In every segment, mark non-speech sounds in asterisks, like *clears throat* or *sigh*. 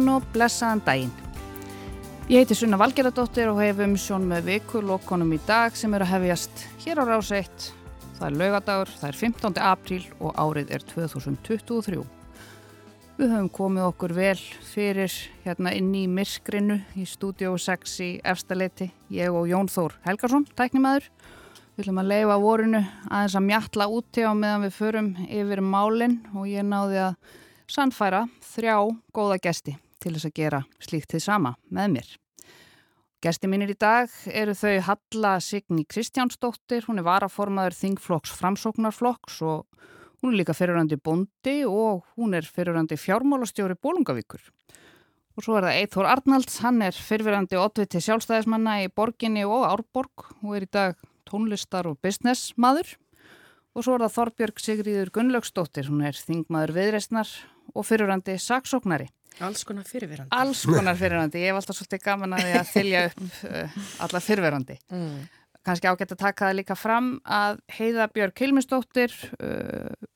Góðan og blessaðan daginn. Ég heiti Sunna Valgeradóttir og hef um sjón með vikulokkonum í dag sem eru að hefjast hér á rás 1. Það er lögadagur, það er 15. apríl og árið er 2023. Við höfum komið okkur vel fyrir hérna inn í myrkrinu í stúdíu 6 í efstaleiti. Ég og Jón Þór Helgarsson, tæknimaður. Við ætlum að leifa vorinu aðeins að mjalla úti á meðan við förum yfir málinn og ég náði að sannfæra þrjá góða gesti til þess að gera slíkt þið sama með mér. Gesti mínir í dag eru þau Halla Signi Kristjánsdóttir, hún er varaformaður Þingflokks framsóknarflokks og hún er líka fyrirrandi bondi og hún er fyrirrandi fjármálastjóri Bólungavíkur. Og svo er það Eithor Arnalds, hann er fyrirrandi otviti sjálfstæðismanna í borginni og Árborg og er í dag tónlistar og business maður. Og svo er það Þorbjörg Sigriður Gunnlaugsdóttir, hún er þingmaður viðreistnar og fyrirrandi saksóknari. Alls konar fyrirverandi. Alls konar fyrirverandi. Ég hef alltaf svolítið gaman að því að þylja upp uh, *laughs* alla fyrirverandi. Mm. Kanski ágætt að taka það líka fram að Heiða Björg Hilmisdóttir, uh,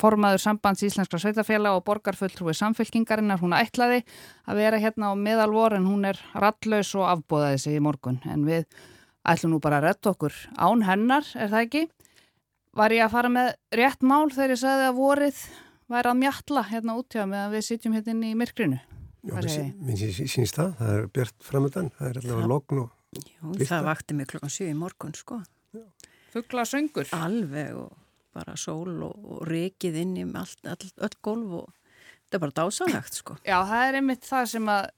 formaður sambands Íslenskra Sveitafélag og borgarfulltrúi samfélkingarinnar, hún ætlaði að vera hérna á meðalvor en hún er rallaus og afbóðaði sig í morgun. En við ætlum nú bara að retta okkur án hennar, er það ekki? Var ég að fara með rétt mál þegar ég sagði að vorið væri að mjalla hérna út hjá með að við sitjum hérna inn í myrkrinu. Já, minn sínst það, það er bjart framöndan, það er allavega logn og... Jú, það vakti mig klokkan 7 í morgun, sko. Fuggla söngur. Alveg og bara sól og, og rekið inn í allt, all, öll golf og þetta er bara dásanlegt, sko. Já, það er einmitt það sem að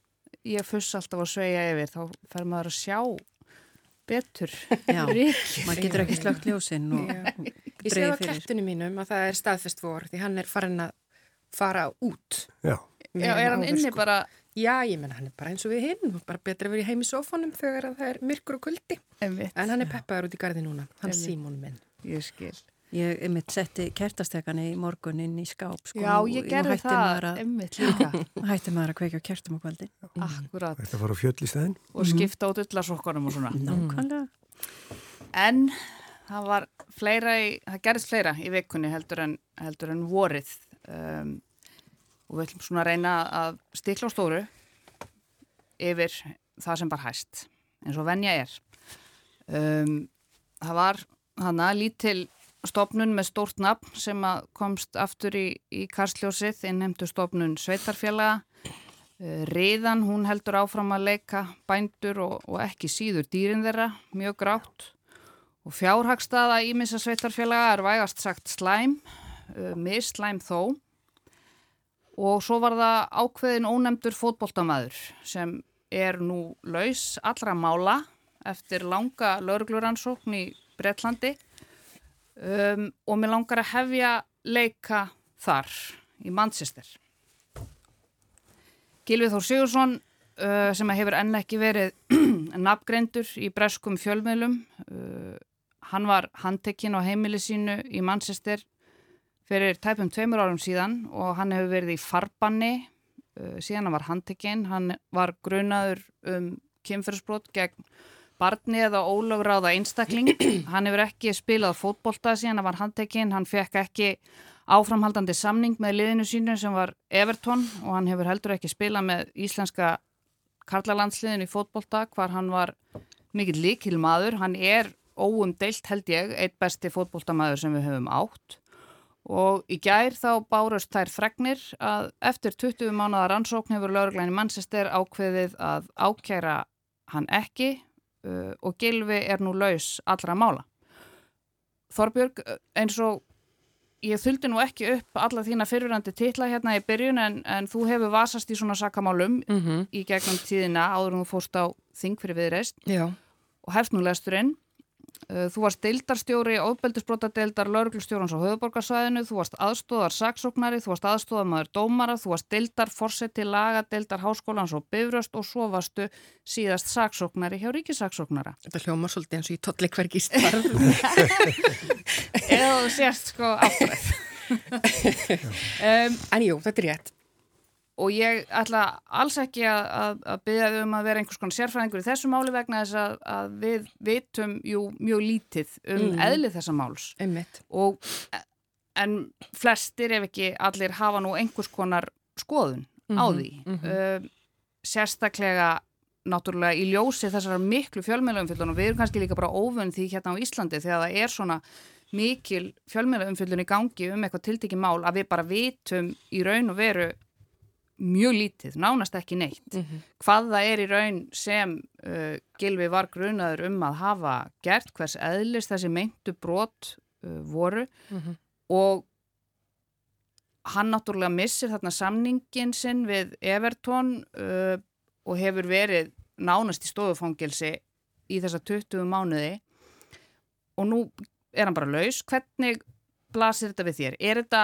ég fuss alltaf að sveia yfir, þá fer maður að sjá betur. *laughs* Maður getur ekki slögt ljósinn. Ég sé á kertinu mínum að það er staðfest vor því hann er farin að fara út. Já. Já, er hann inni sko. bara... Já, ég menna hann er bara eins og við hinn, bara betra að vera í heim í sófónum þegar það er myrkur og kuldi. En hann er peppaður út í gardi núna, hann Símón minn. Ég skil. Ég mitt setti kertastekani í morgun inn í skáp. Sko, Já, ég gerði það, einmitt líka. *laughs* Hætti maður að kveika kertum á kvöldi. Akkurát. Þetta var á fjöll í stæðin. Og skipta út öllasokkanum og svona. *laughs* Nákvæmlega. En það var fleira í, það gerðist fleira í vikunni heldur en, heldur en vorið um, og við ætlum svona að reyna að stikla á stóru yfir það sem bara hæst eins og venja er um, það var hana lítil stopnun með stórt nafn sem komst aftur í, í Karsljósið innhemdu stopnun Sveitarfélaga. Uh, Riðan, hún heldur áfram að leika bændur og, og ekki síður dýrin þeirra, mjög grátt. Og fjárhagstaða ímissa sveitarfélaga er vægast sagt slæm, uh, misslæm þó. Og svo var það ákveðin ónemdur fótboltamæður sem er nú laus allra mála eftir langa laurugluransókn í Breitlandi um, og mér langar að hefja leika þar í Manchester. Gilvið Þór Sigursson uh, sem hefur enn ekki verið *clears throat* nafngreindur í breskum fjölmiðlum uh, Hann var handtekinn á heimili sínu í Manchester fyrir tæpum tveimur árum síðan og hann hefur verið í farbanni uh, síðan hann var handtekinn. Hann var grunaður um kynferðsbrot gegn barni eða ólögráða einstakling. *clears throat* Hann hefur ekki spilað fótbolta síðan hann var handtekinn. Hann fekk ekki áframhaldandi samning með liðinu sínu sem var Everton og hann hefur heldur ekki spilað með íslenska karlalandsliðinu í fótbolta hvar hann var mikill líkil maður. Hann er óumdeilt held ég, eitt besti fótbóltamæður sem við höfum átt og í gær þá bárast þær fregnir að eftir 20 mánuða rannsókn hefur lauruglæni mannsestir ákveðið að ákjæra hann ekki uh, og Gilvi er nú laus allra mála. Þorbjörg, eins og ég þuldi nú ekki upp alla þína fyrirrandi titla hérna í byrjun en, en þú hefur vasast í svona sakamálum mm -hmm. í gegnum tíðina áður en þú fórst á þing fyrir viðreist Já. og hefst nú lesturinn þú varst deildarstjóri, ofbeldisbrotadeildar, lauruglustjórans á höfuborgarsvæðinu, þú varst aðstóðar saksóknari, þú varst aðstóðamaður dómara, þú varst deildar, forseti, laga, deildar háskólans og bifröst og svo varstu síðast saksóknari hjá ríkisaksóknara. Þetta hljómar svolítið eins og ég totli hvergi starf. *laughs* Eða þú sérst sko áttræð. *laughs* *laughs* um, en jú, þetta er rétt og ég ætla alls ekki að, að, að byggja þau um að vera einhvers konar sérfræðingur í þessu máli vegna þess að, að við vitum jú mjög lítið um mm. eðlið þessa máls og, en flestir ef ekki allir hafa nú einhvers konar skoðun á því. Uh, sérstaklega náttúrulega í ljósi þessara miklu fjölmjölaumfyllun og við erum kannski líka bara óvönn því hérna á Íslandi þegar það er svona mikil fjölmjölaumfyllun í gangi um eitthvað tiltekki mál að við bara vitum í raun og veru mjög lítið, nánast ekki neitt. Hvað það er í raun sem uh, Gilvi var grunaður um að hafa gert, hvers eðlis þessi meintu brot uh, voru og hann náttúrulega missir þarna samningin sinn við Everton uh, og hefur verið nánast í stofufangilsi í þessa 20 mánuði og nú er hann bara laus. Hvernig blasir þetta við þér? Er þetta,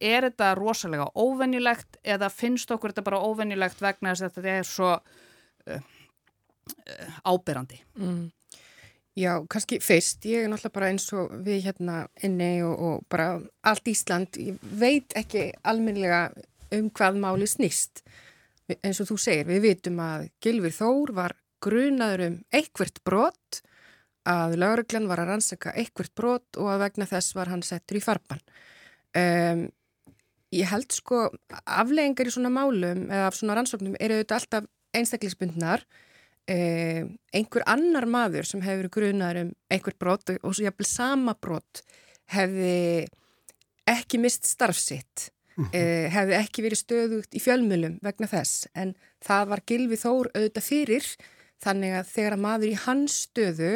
er þetta rosalega óvenjulegt eða finnst okkur þetta bara óvenjulegt vegna þess að þetta er svo uh, uh, áberandi? Mm. Já, kannski fyrst, ég er náttúrulega bara eins og við hérna inni og, og bara allt Ísland, ég veit ekki almennilega um hvað máli snýst. Eins og þú segir, við vitum að Gilvir Þór var grunaður um eitthvert brot, að lauruglan var að rannsaka eitthvert brot og að vegna þess var hann settur í farban. Um, ég held sko afleggingar í svona málum eða af svona rannsóknum eru auðvitað alltaf einstaklisbundnar eh, einhver annar maður sem hefur verið grunaður um einhver brot og svo jafnvel sama brot hefði ekki mist starfsitt eh, hefði ekki verið stöðugt í fjölmjölum vegna þess. En það var Gilvi Þór auðvitað fyrir þannig að þegar að maður í hans stöðu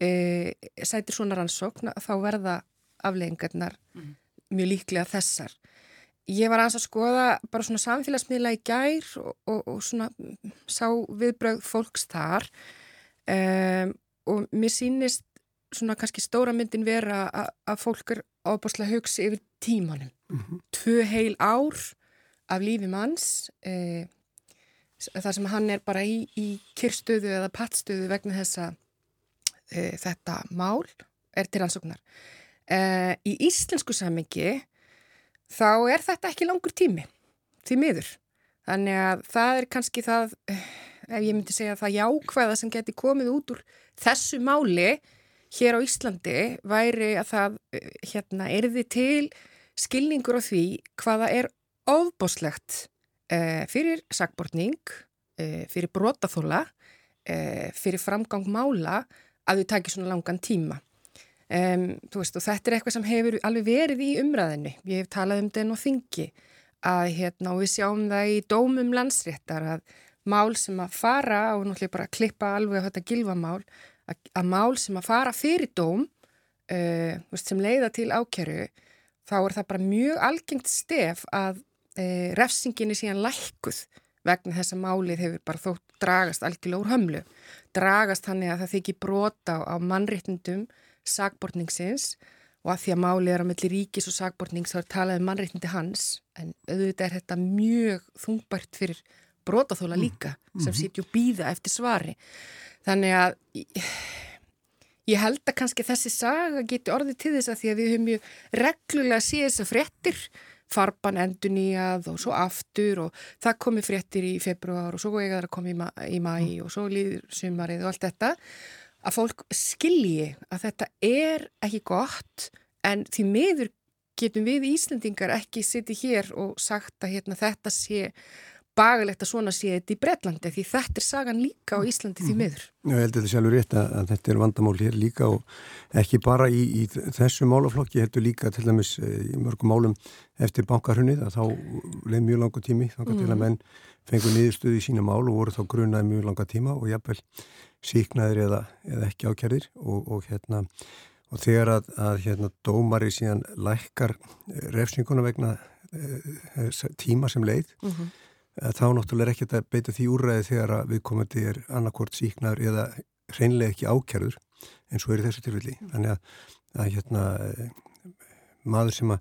eh, sætir svona rannsókn þá verða afleggingarnar mjög líklega þessar Ég var aðeins að skoða bara svona samfélagsmiðla í gær og, og, og svona mm, sá viðbröð fólks þar um, og mér sýnist svona kannski stóra myndin vera að, fólk er ábúrslega hugsi yfir tímanum. Tvö heil ár af lífi manns, eh, þar sem hann er bara í, í kyrstöðu eða pattstöðu vegna þessa eh, þetta mál er til rannsóknar. Eh, í íslensku samingi þá er þetta ekki langur tími, því miður. Þannig að það er kannski það, ef ég myndi segja það jákvæða sem geti komið út úr þessu máli hér á Íslandi væri að það hérna, erði til skilningur á því hvaða er ofbóslegt eh, fyrir sagbortning, eh, fyrir brotaþóla, eh, fyrir framgang mála að þau taki svona langan tíma. Um, veist, og þetta er eitthvað sem hefur alveg verið í umræðinu. Ég hef talað um þetta og þingi að hérna, við sjáum það í dómum landsréttar að mál sem að fara og náttúrulega bara klippa alveg á þetta gilvamál að, að mál sem að fara fyrir dóm uh, veist, sem leiða til ákjæru þá er það bara mjög algengt stef að uh, refsingin er síðan lækkuð vegna þess að málið hefur bara þótt dragast algjörlega úr hömlu. Dragast þannig að það þykir brota á, mannréttindum sagbortningsins og að því að málið er á milli ríkis og sagbortnings þá er talað um mannréttindi hans en auðvitað er þetta mjög þungbært fyrir brotaþóla líka sem sitju býða eftir svari. Þannig að ég held að kannski þessi saga geti orðið til þess að því að við höfum mjög reglulega séð þess að fréttir farban endur nýjað og svo aftur og það komi fréttir í februar og svo eiga það að koma í, ma í mæ og svo líður sumarið og allt þetta að fólk skilji að þetta er ekki gott en því miður getum við Íslandingar ekki sittið hér og sagt að hérna, þetta sé bagalegt að svona sé þetta í Breitlandi því þetta er sagan líka á Íslandi því miður. Ég held að þetta sjálfur rétt að, að þetta er vandamál hér líka og ekki bara í, í þessu málaflokki, heldur líka til dæmis í mörgum málum eftir bankarunnið að þá leið mjög langa tími þannig mm. til að menn fengur niðurstöðu í sína mál og voru þá grunaði mjög langa tíma og jafnvel síknaðir eða, eða ekki ákjærðir og, og hérna og þegar að, að hérna dómari síðan lækkar refsinguna vegna e, tíma sem leið mm -hmm. þá náttúrulega er ekkert að beita því úrræði þegar að viðkomandi er annarkort síknaður eða hreinlega ekki ákjærður eins og er þessu tilfelli mm. þannig að, að hérna maður sem að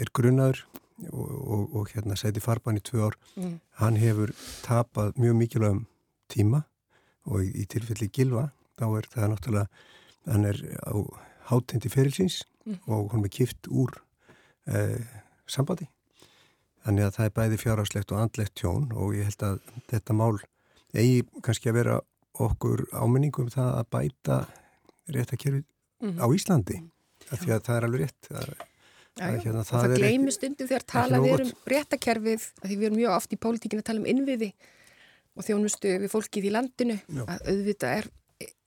er grunnaður og, og, og hérna seti farban í tvö ár mm. hann hefur tapað mjög mikilvægum tíma og í, tilfelli gilva þá er það náttúrulega hann er á hátendi ferilsins mm. og hann er kipt úr eh, sambandi þannig að það er bæði fjárháslegt og andlegt tjón og ég held að þetta mál eigi kannski að vera okkur áminningum það að bæta réttakerfið mm. á Íslandi af því að það er alveg rétt að Já, já. Hérna, það, það gleymið stundum þegar talað er um réttakerfið, því við erum mjög oft í pólitíkinu að tala um innviði og þjónustu við fólkið í landinu já. að auðvitað er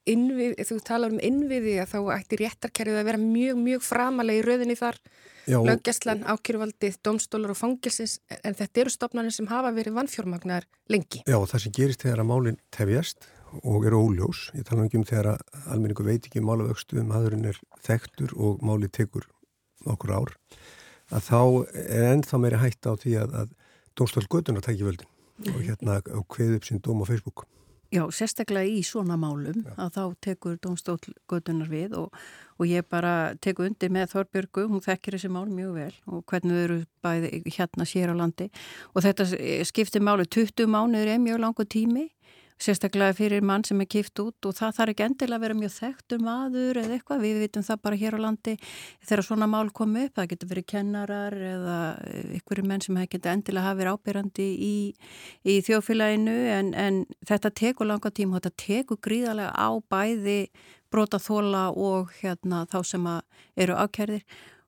innvið, þú talar um innviði að þá ætti réttarkerfið að vera mjög, mjög framalega í rauðinni þar löggjastlan, ákjöruvaldið, domstólar og fangilsins en þetta eru stopnarnir sem hafa verið vannfjórmagnar lengi. Já, það sem gerist þegar að málinn tefjast og eru óljós, ég tala ekki um þegar að almenningu veit ekki málavöxtu um aðurinn er þektur og máli tekur okkur ár, að þá er ennþá meiri hægt á því að, að domstólgötunar tækja völdin. Og hérna hveð upp sín dóm á Facebook. Já, sérstaklega í svona málum Já. að þá tekur domstólgötunar við og, og ég bara teku undir með Þorbjörgu, hún þekkir þessi mál mjög vel og hvernig þau eru bæði hérna sér á landi og þetta skiptir máli 20 mánuður er mjög langu tími sérstaklega fyrir mann sem er kipt út og það þarf ekki endilega að vera mjög þekktur maður eða eitthvað, við vitum það bara hér á landi þegar svona mál komu upp, það getur verið kennarar eða ykkur menn sem getur endilega hafa verið ábyrrandi í, í þjófélaginu en, en þetta tekur langa tíma þetta tekur gríðarlega á bæði brota þóla og hérna þá sem eru ákjærðir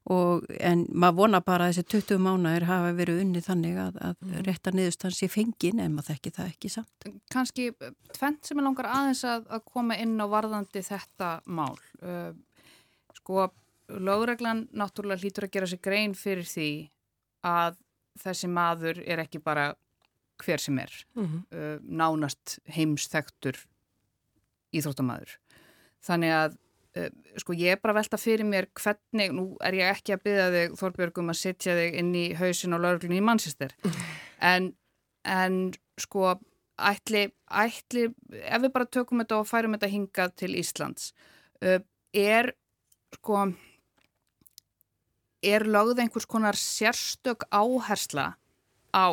Og, en maður vona bara að þessi 20 mánuðir hafa verið unni þannig að, að mm. rétta niðurstans í fengin en maður þekki það ekki samt. Kanski tvent sem er langar aðeins að, að koma inn á varðandi þetta mál. Uh, sko, lögreglan náttúrulega hlýtur að gera sig grein fyrir því að þessi maður er ekki bara hver sem er. Mm -hmm. uh, nánast heimsþektur íþróttamæður. Þannig að sko ég er bara velta fyrir mér hvernig, nú er ég ekki að byggja þig Þorbjörgum að setja þig inn í hausin og lauruglunni í mannsistir en, en sko ætli, ætli ef við bara tökum þetta og færum þetta hingað til Íslands uh, er sko er lögð einhvers konar sérstök áhersla á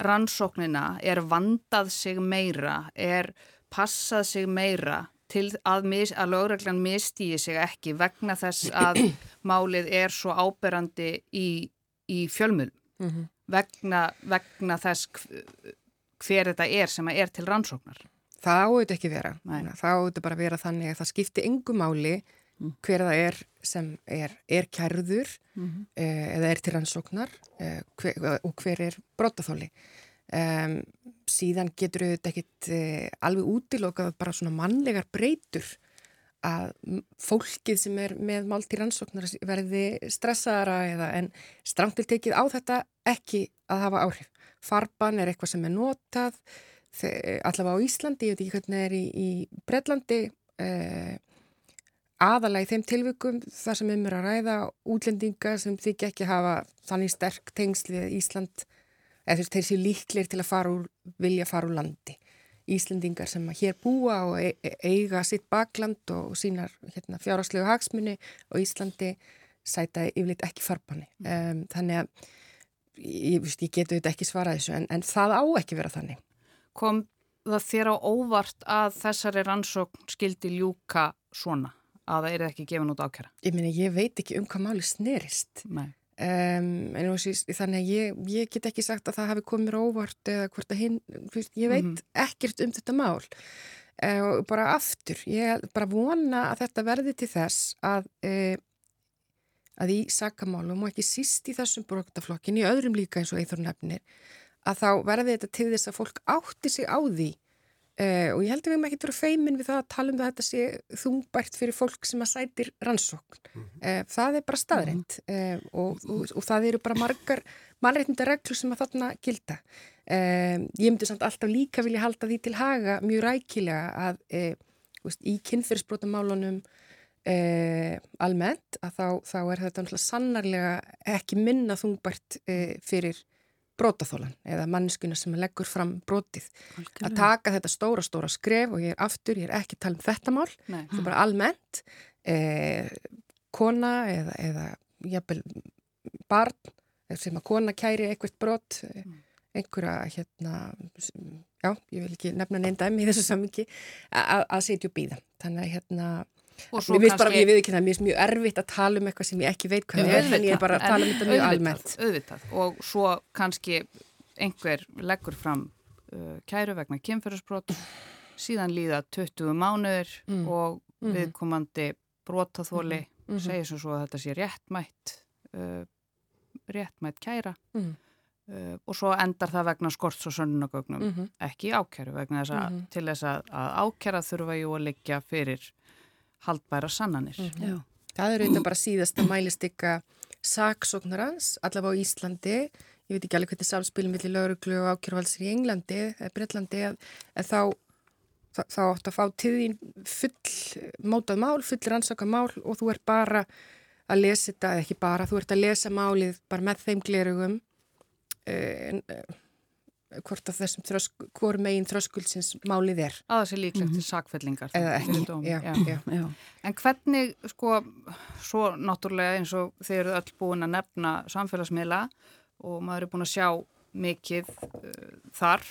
rannsóknina, er vandað sig meira, er passað sig meira til að, mis, að lögreglan mistýji sig ekki vegna þess *clears throat* að málið er svo áberandi í, í fjölmjölum mm -hmm. vegna, vegna þess hver þetta er sem er til rannsóknar. Það áður ekki vera. Nei. Það áður bara vera þannig að það skipti engu máli mm. hver það er sem er, er kærður mm -hmm. eða er til rannsóknar eh, hver, og hver er brotaþóli. Um, síðan getur auðvitað ekkit uh, alveg útilokað bara svona mannlegar breytur að fólkið sem er með málti rannsóknar verði stressaðara eða en strangtiltekið á þetta ekki að hafa áhrif. Farban er eitthvað sem er notað allavega á Íslandi, ég veit ekki hvernig það er í, í Breitlandi uh, aðalega í þeim tilvikum þar sem um er að ræða útlendinga sem þykja ekki hafa þannig sterk tengslið Ísland eða þeir séu líklir til að fara úr, vilja fara úr landi. Íslendingar sem að hér búa og e, e, eiga sitt bakland og sínar hérna, fjárháslegu hagsmunni og Íslandi sæta yfirleitt ekki farbanni. Um, þannig að ég, ég getu þetta ekki svarað þessu en, en það á ekki vera þannig. Kom það þér á óvart að þessari rannsókn skildi ljúka svona? að það er ekki gefin út ákjara? Ég meina, ég veit ekki um hvað máli snerist. Nei. Um, en síst, þannig að ég, ég get ekki sagt að það hafi komið óvart eða hvort að hinn, ég veit mm -hmm. ekkert um þetta mál uh, og bara aftur, ég bara vona að þetta verði til þess að uh, að í sakamálum og ekki síst í þessum brotaflokkin, í öðrum líka eins og eithor nefnir, að þá verði þetta til þess að fólk átti sig á því Uh, og ég held að við erum ekki að vera feimin við það að tala um það að þetta sé þungbært fyrir fólk sem að sætir rannsókn. Mm -hmm. uh, það er bara staðrænt mm -hmm. uh, og, og, og það eru bara margar mannreitnda reglur sem að þarna gilda. Ég myndi samt alltaf líka vilja halda því til haga mjög rækilega að veist, í kynferðsbrótamálunum almennt að þá, þá er þetta sannarlega ekki minna þungbært fyrir brótaþólan eða mannskuna sem leggur fram brótið. Að taka þetta stóra, stóra skref og ég er aftur, ég er ekki að tala um þetta mál, það er bara almennt, eh, kona eða, eða jafnvel barn sem að kona kæri eitthvað brót, mm. einhverja hérna, já, ég vil ekki nefna neynda um í þessu samingi, að setja í það. Þannig að hérna Mér finnst bara, ég veit ekki það, mér finnst mjög erfitt að tala um eitthvað sem ég ekki veit hvað það er, en ég er bara að tala um þetta mjög almennt. Auðvitað, og svo kannski einhver leggur fram uh, kæru vegna kynferðarsbrot, síðan líða 20 mánuður mm. og mm. viðkomandi brotaþóli mm. segir sem svo að þetta sé réttmætt uh, réttmætt kæra Mm. uh, og svo endar það vegna skorts og sönnunagögnum ekki ákæru vegna þess að til þess að, að ákæra þurfa jú að liggja fyrir haldbæra sannanir. Mhm. Já. Það er auðvitað bara síðasta mælistikka saksóknarans, allavega á Íslandi. Ég veit ekki alveg hvernig samspilum millir lauruglu og ákjörvalsir í Englandi eða Breitlandi en þá, þá, þá átt að fá til þín full mótað mál, full rannsaka mál og þú ert bara að lesa þetta, eða ekki bara, þú ert að lesa málið bara með þeim glerugum en uh, hvort að þessum þrösk, hvor megin þröskuldsins málið er Að það sé líklegt til sakfellingar. eða ekki. dóm, Já, já. já. Já. En hvernig, sko, svo náttúrulega eins og þeir eru öll búin að nefna samfélagsmiðla og maður er búin að sjá mikið uh, þar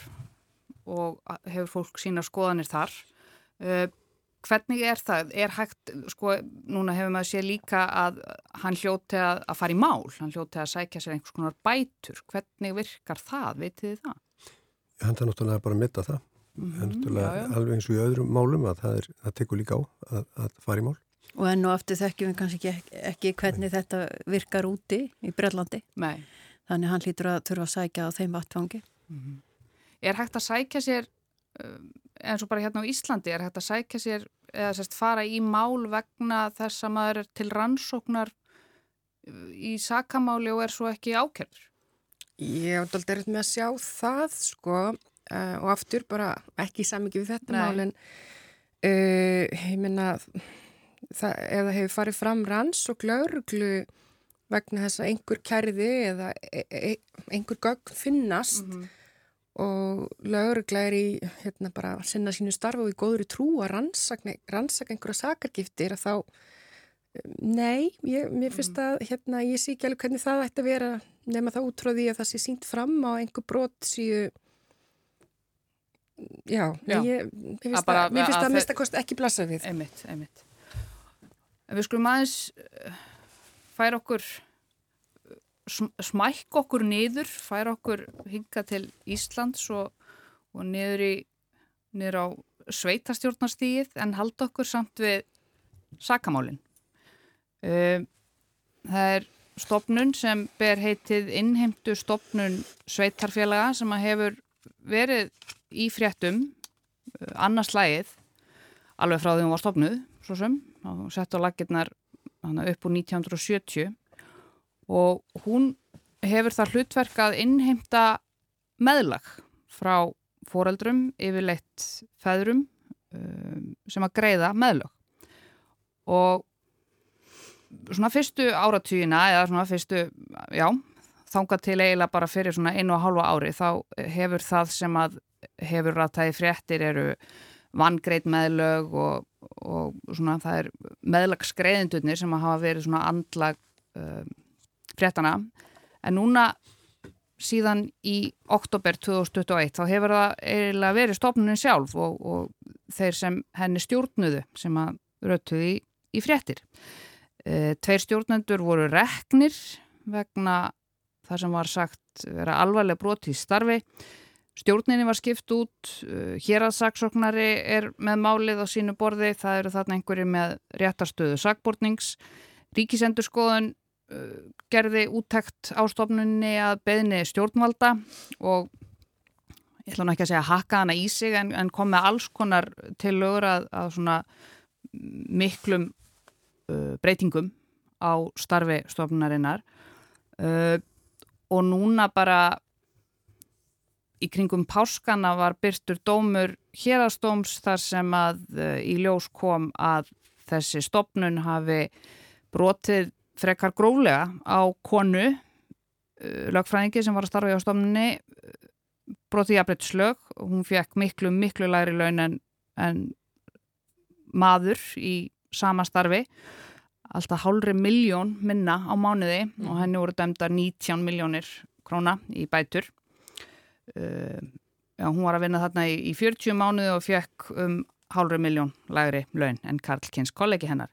og hefur fólk sína skoðanir þar. Uh, hvernig er það? Er hægt, sko, núna hefur maður séð líka að hann hljóti að, að fara í mál, hann hljóti að sækja sér einhvers konar bætur. Hvernig virkar það? Vitið þið það? Hann það náttúrulega bara að mitta það. Mhm, En náttúrulega já, já. alveg eins og í öðrum málum að það, er, það tekur líka á að, að fara í mál. Og enn og aftur þekkjum við kannski ekki, ekki hvernig þetta virkar úti í Brellandi. Nei. Þannig hann hlýtur að þurfa að sækja á þeim vattfangi. Er hægt að sækja sér, um, eins og bara hérna á Íslandi, er hægt að sækja sér eða sérst fara í mál vegna þess að maður er til rannsóknar uh, í sakamáli og er svo ekki ákjörður? Ég átt aldrei með að sjá það sko uh, og aftur bara ekki samikið við þetta Nei. mál en uh, ég minna það hefur farið fram ranns og glauruglu vegna þess að einhver kærði eða e e einhver gögn finnast Mhm. og laurugla er í hérna bara að sinna sínu starfu og í góðri trú að rannsaka, rannsaka einhverja sakargiftir að þá Nei, ég, mér finnst að hérna, ég sé ekki alveg hvernig það ætti að vera nema það út frá því að það sé sínt fram á einhver brot síu Já, Já. ég, mér finnst Að að, að að, mista kost ekki blassa við Einmitt, einmitt. Við skulum aðeins uh, færa okkur, uh, sm- smækka okkur niður, færa okkur hinga til Íslands og, og niður, í, niður á sveitarstjórnarstíð en halda okkur samt við sakamálinn. Uh, það er stopnun sem ber heitið innheimtu stopnun sveitarfélaga sem að hefur verið í fréttum uh, annars lægið alveg frá því hún var stopnuð svo sem, og sett á lakirnar upp úr 1970 og hún hefur það hlutverk að innheimta meðlag frá foreldrum yfirleitt feðrum um, sem að greiða meðlag og svona fyrstu áratugina eða svona fyrstu, já þangað til eiginlega bara fyrir svona einu og hálfa ári þá hefur það sem að hefur rættæði fréttir eru vangreit meðlög og, og svona það er meðlagsgreiðendurnir sem að hafa verið svona andlag um, fréttana en núna síðan í oktober 2021 þá hefur það eiginlega verið stofnunin sjálf og, og þeir sem henni stjórnuðu sem að rötuði í, í fréttir. E, tveir stjórnendur voru reknir vegna það sem var sagt vera alvarlega broti í starfi. Stjórninni var skipt út, uh, hér að saksóknari er með málið á sínu borði, það eru þarna einhverju með réttarstöðu sakbortnings. Ríkisendurskoðun uh, gerði úttekt á stofnunni að beðni stjórnvalda og ég ætla nú ekki að segja hakka hana í sig en, en kom með alls konar til lögur að, að svona miklum breytingum á starfi stofnunarinnar. Uh, og núna bara í kringum páskana var byrtur dómur hérastóms þar sem að uh, í ljós kom að þessi stopnun hafi brotið frekar gróflega á konu lögfræðingi sem var að starfa á stopnunni uh, brotið jafnbrytslög og hún fekk miklu, miklu læri laun en, en maður í sama starfi alltaf hálfri miljón minna á mánuði og henni voru dæmda 19 miljónir króna í bætur. Uh, já, hún var að vinna þarna í, í 40 mánuði og fekk um hálfri miljón lægri laun en Karl Kins kollegi hennar.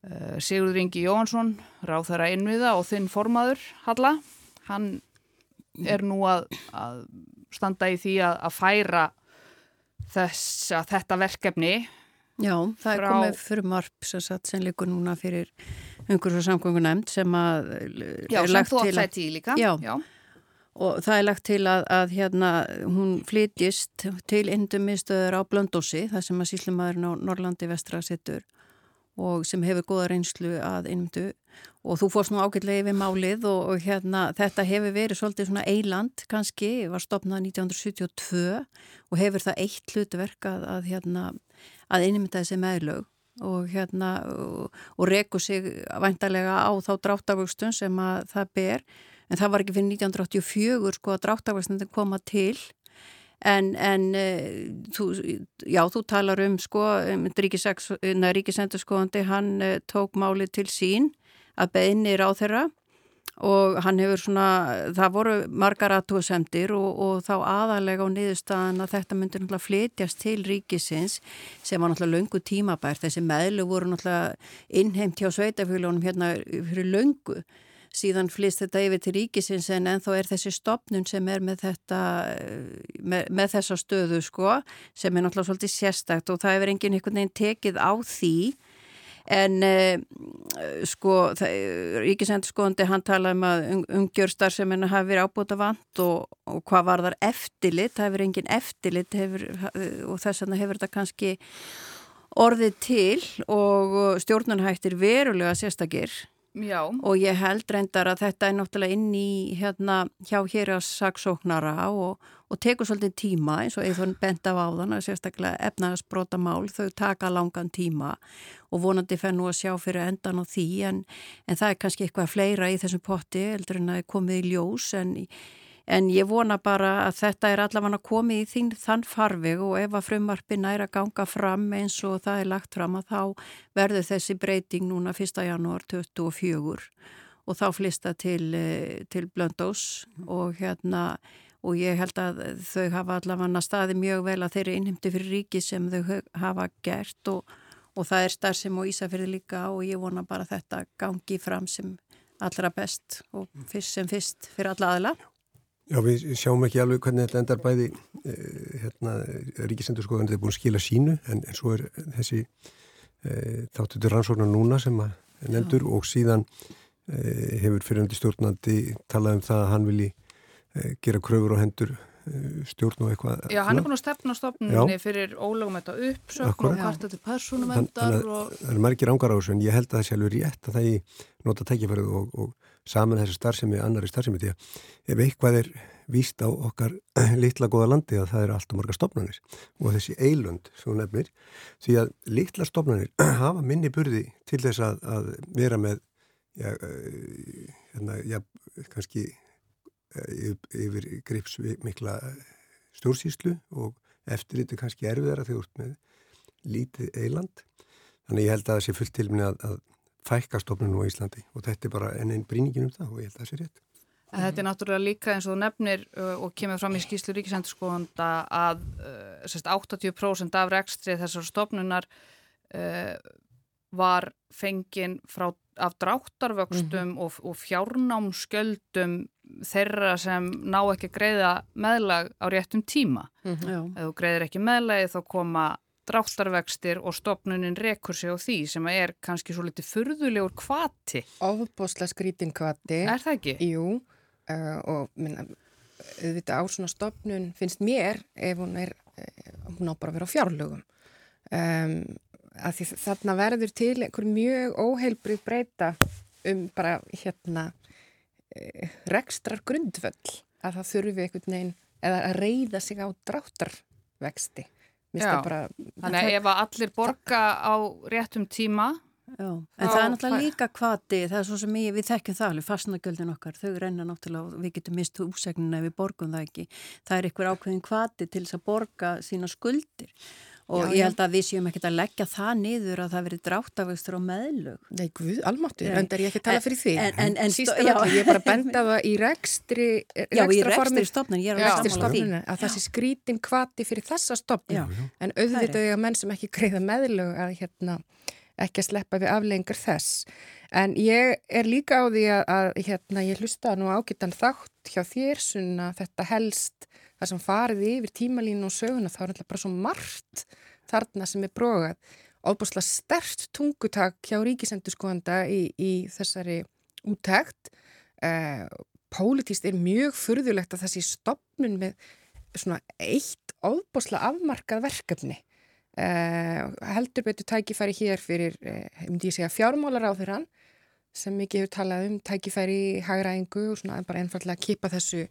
Uh, Sigurður Ingi Jóhansson ráð þeirra innviða og þinn formaður Halla, hann er nú að, að standa í því að, að færa þess að þetta verkefni Já, það er Frá- komið fyrir marp sem, sem líkur núna fyrir umhverfis og samgöngu nefnd sem að Já, sem þú átt í líka. Já, já. Og það er lagt til að, að hérna hún flytjist til innumistöður á Blöndósi, það sem að síslimaðurinn á Norrlandi vestra sittur og sem hefur goða reynslu að innmyndu og þú fórst nú ágætlega yfir málið og, og hérna þetta hefur verið svolítið svona eiland kannski, var stopnað 1972 og hefur það eitt hlutverk að, að hérna að innmynda þessi meðlög og hérna og, og reku sig væntalega á þá dráttavöxtun sem að það ber. En það var ekki fyrir 1984 sko að dráttavöxtun koma til. En, en uh, þú, já, þú talar um sko, um, ríkisendurskóðandi, hann uh, tók málið til sín að beðinir á þeirra og hann hefur svona, það voru margar aðtúasemdir og, og þá aðalega á niðurstaðan að þetta myndir náttúrulega flytjast til ríkisins sem var náttúrulega löngu tímabært, þessi meðlu voru náttúrulega innheimt hjá sveitafélagunum hérna fyrir löngu. Síðan flýst þetta yfir til ríkisins en ennþá er þessi stopnun sem er með þetta með, með þessa stöðu sko sem er náttúrulega svolítið sérstakt og það hefur enginn einhvern veginn tekið á því en uh, sko ríkisendurskóðandi hann talaði um að umgjörstar sem henni hafi verið ábúta vant og, og hvað var þar eftirlit, það hefur enginn eftirlit hefur, og þess vegna hefur þetta kannski orðið til og stjórnunhættir verulega sérstakir Já. og ég held reyndar að þetta er náttúrulega inn í hérna hjá hér að saksóknara og, og tekur svolítið tíma eins og eða bent af áðan að sérstaklega efnagasbróta mál þau taka langan tíma og vonandi fenn nú að sjá fyrir endan á því en, en það er kannski eitthvað fleira í þessum potti eldur en að komið í ljós en í En ég vona bara að þetta er allavega komið í þín þann farveg og ef að frumarpin er að ganga fram eins og það er lagt fram að þá verður þessi breyting núna 1. janúar 2024 og þá flista til, eh, til Blöndós og hérna og ég held að þau hafa allavega staði mjög vel að þeir eru innhemdi fyrir ríki sem þau hafa gert og, og það er starf sem á Ísafjörði líka og ég vona bara að þetta gangi fram sem allra best og fyrst sem fyrst fyrir alla aðla. Já, við sjáum ekki alveg hvernig þetta endar bæði eh, hérna, ríkisendurskoðan er búin að skila sínu en, en svo er þessi eh, þáttutur rannsóknar núna sem að nefndur Já. og síðan eh, hefur fyriröndi stjórnandi talað um það að hann vilji eh, gera kröfur og hendur stjórn og eitthvað. Já, hann er búin að stefna stofnunni fyrir ólögum þetta uppsökn og kvarta til persónumendar. Og... Það er margir ángar á þessu en ég held að það sé alveg rétt að það ég nota tækifærið og, og saman þessi starfsemi, annari starfsemi því að ef eitthvað er víst á okkar *clears throat* litla goða landi að það er alltaf marga stopnarnir og þessi eilund sem hún nefnir því að litla stopnarnir *clears throat* hafa minni burði til þess að, að vera með já, eh, hérna, já, kannski eh, yfir grips mikla stjórnsýslu og eftir þetta kannski erfiðara þegar út með lítið eiland þannig ég held að það sé fullt til minni að, að fækkastofnunum á Íslandi og þetta er bara enn einn bríningin um það og ég held að það sé rétt. En þetta er náttúrulega líka eins og þú nefnir uh, og kemur fram í skýslu ríkisendurskóðanda að uh, sérst, 80% af rekstrið þessar stofnunar uh, var fengin frá, af dráttarvöxtum mm -hmm. og, og fjárnámskjöldum þeirra sem ná ekki að greiða meðlag á réttum tíma. Mm -hmm. Ef þú greiðir ekki meðlagi þá koma dráttarvextir og stopnunin rekur sig á því sem er kannski svo litið furðulegur kvati. Ofbosla skrítin kvati. Er það ekki? Jú, uh, og minna, auðvitað á svona stopnun finnst mér ef hún er, uh, hún á bara að vera á fjárlögum. Um, þarna verður til einhver mjög óheilbrið breyta um bara hérna uh, rekstrar grundvöll að það þurfi einhvern veginn eða að reyða sig á dráttarvexti. Bara, Þannig að ef allir borga á réttum tíma Já, en það er náttúrulega líka kvati, það er svo sem ég, við þekkjum það alveg, fastnagjöldin okkar, þau reyna náttúrulega, við getum mistu útsegnina ef við borgum það ekki. Það er einhver ákveðin kvati til þess að borga sína skuldir og já, ég held að við séum ekkert að leggja það niður að það verið dráttafæstur og meðlug. Nei, guð, almáttu, en það er ég ekki að tala fyrir því. En, en, en Sísta vall, ég er bara að *laughs* benda það í rekstri, já, í rekstri stofnun, ég er að rekstri stofnun, að þessi skrítin kvati fyrir þessa stofnun, en auðvitaðu að menn sem ekki greiða meðlug að hérna ekki að sleppa við aflengar þess. En ég er líka á því að, að hérna, ég hlusta nú ágittan þátt hjá þér svona þetta helst það sem farið yfir tímalínu og söguna þá er alltaf bara svo margt þarna sem er brógað ofbúslega stert tungutak hjá ríkisendurskóðanda í, í þessari úttækt. Uh, Pólitíst er mjög furðulegt að þessi stopnun með svona eitt ofbúslega afmarkað verkefni. Uh, heldur betur tækifæri hér fyrir, uh, um því að segja, fjármálar á þeirra sem mikið hefur talað um tækifæri í hagræðingu og svona bara einfallega að kipa þessu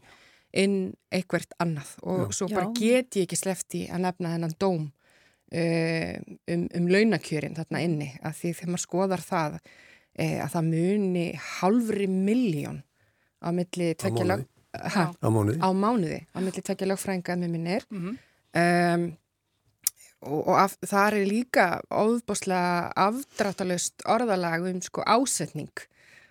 inn eitthvert annað. Og Já. svo bara get ég ekki slefti að nefna þennan dóm uh, um, um launakjörin þarna inni. Að því þegar maður skoðar það uh, að það muni halvri miljón á milli tvekja á mánuði. Á mánuði á milli tvekja lögfrænga með minnir mm -hmm. um og, og af, það er líka óðbáslega afdráttalust orðalag um sko ásetning.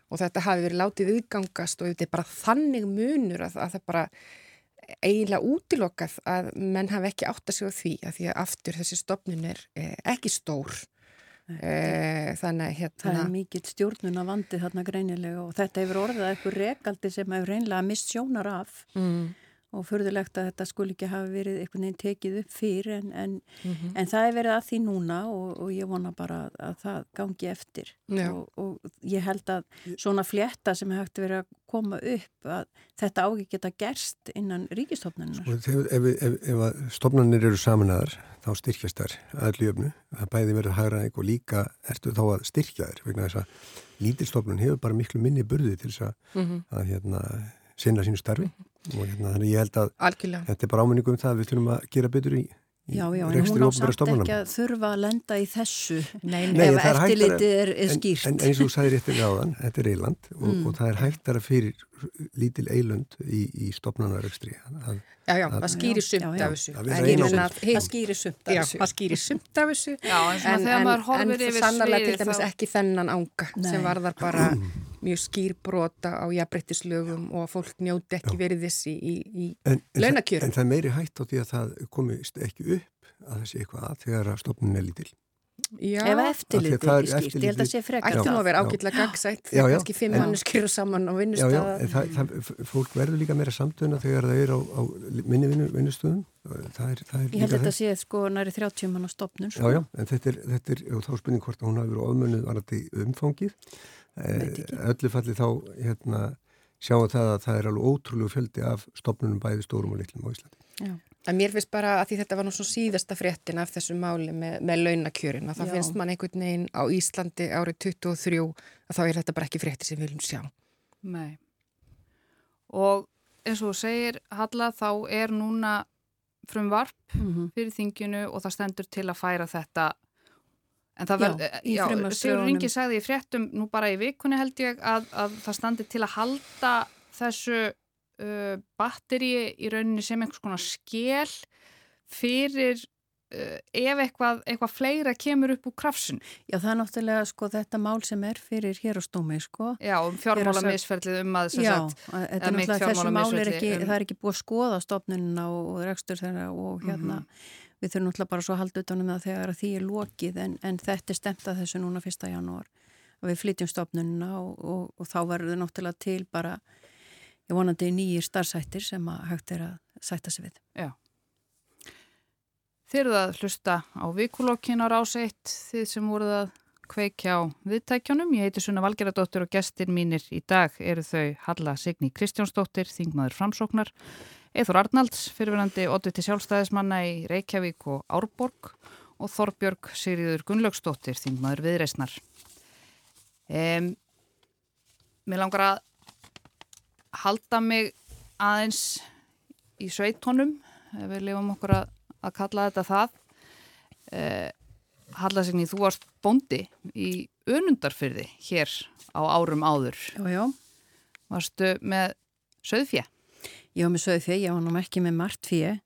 Og þetta hafi verið látið viðgangast og þetta er bara þannig munur að, að það bara eiginlega útilokkað að menn hafi ekki átt að segja því að því að aftur þessi stopnin er eh, ekki stór. Eh, þannig að hérna Það er mikill stjórnuna vandið þarna greinilega og þetta hefur orðað eitthvað regaldi sem hefur reynilega mist sjónar af. Mm og förðulegt að þetta skul ekki hafa verið einhvern veginn tekið upp fyrir en, en, mm -hmm. en það er verið að því núna og, og ég vona bara að, að það gangi eftir. Og, og ég held að svona fletta sem hægt verið að koma upp að þetta ági geta gerst innan ríkistofnarnar sko, Ef, ef, ef stofnarnir eru samanæðar þá styrkjast þær aðalli öfnu það bæði verið að hægra eitthvað líka ertu þá að styrkja þær vegna þess að lítilstofnun hefur bara miklu minni burði til þess að, mm -hmm. að hérna, sinna sínu starfi. Mm -hmm og hérna þannig ég held að Algjörlega. þetta er bara áminningu um það að við þurfum að gera betur í Já, já, en hún á samt ekki að þurfa að lenda í þessu Nei, Nei ef eftirlitið er, er skýrt. En, en eins og þú sagði réttir áðan, þetta er eiland og, mm. og það er hægtara fyrir lítil eilund í, í stopnarnarekstri. Já, já, það skýrir sumt af þessu. Það skýrir sumt af þessu. Það skýrir sumt af þessu. Já, eins og þegar maður horfir yfir svið. En sannlega til dæmis ekki þennan ánga sem var þar bara mjög skýrbrota á jafnbrettislögum og að fólk njóti ekki verið þessi í, í launakjörum. En það er meiri hægt á því að það komist ekki upp að það sé eitthvað að þegar að stofnun er lítil. Já, ef eftirlitið er skýrt, ég held að sé frekar Ættum að vera ágætlega gagsætt þegar kannski fimm manneskjur saman á vinnustöða Já, já, en það, það, fólk verður líka meira samtöna þegar það er á, á minni vinnustöðum það er, það er Ég held að þetta sé sko næri 30 mann á stopnum sko. Já, já, en þetta er, þetta er þá spurning hvort að hún hafi verið ofmönnuð varandi umfangið. Eh, öllu falli þá hérna, sjáum það að það er alveg ótrúlegu fjöldi af stopnunum bæði stórum og litlum á Íslandi. Já. En mér finnst bara að því þetta var nú svo síðasta fréttin af þessu máli með, með launakjörin að það Já. finnst mann einhvern veginn á Íslandi árið 23 að þá er þetta bara ekki frétti sem við viljum sjá. Nei. Og eins og þú segir, Halla, þá er núna frum varp mm -hmm. fyrir þinginu og það stendur til að færa þetta En það verður, Sigur Ringi sagði í fréttum nú bara í vikunni held ég að, að það standi til að halda þessu uh, batteri í rauninni sem einhvers konar skell fyrir uh, ef eitthvað, eitthvað fleira kemur upp úr krafsun. Já það er náttúrulega sko þetta mál sem er fyrir hér á stómi sko. Já um fjármálamisferðlið um að Já sagt, þetta er náttúrulega þessu mál er ekki, um, það er ekki búið að skoða stofnunina og, og rekstur þeirra og hérna mm -hmm við þurfum náttúrulega bara svo að halda utanum það þegar því er lokið en, en þetta er stemt að þessu núna fyrsta janúar við flytjum stofnununa og, og, og þá verður það náttúrulega til bara ég vonandi nýjir starfsættir sem að hægt er að sætta sig við. Já. Þeir eru að hlusta á vikulokkin á ráseitt þið sem voruð að kveikja á viðtækjónum. Ég heiti Sunna Valgeradóttir og gestir mínir í dag eru þau Halla Signi Kristjánsdóttir, Þingmaður Framsóknar Eithor Arnalds, fyrirverandi oddviti sjálfstæðismanna í Reykjavík og Árborg og Þorbjörg Sigriður Gunnlaugstóttir, þingmaður viðreysnar. Um, mér langar að halda mig aðeins í sveitónum, við lifum okkur að, að kalla þetta það. Uh, Halla Signi, þú varst bondi í önundarfyrði hér á árum áður. Já, já. Varstu með söðfjö? Var með sögðu því, ég var nú ekki með margt fyrir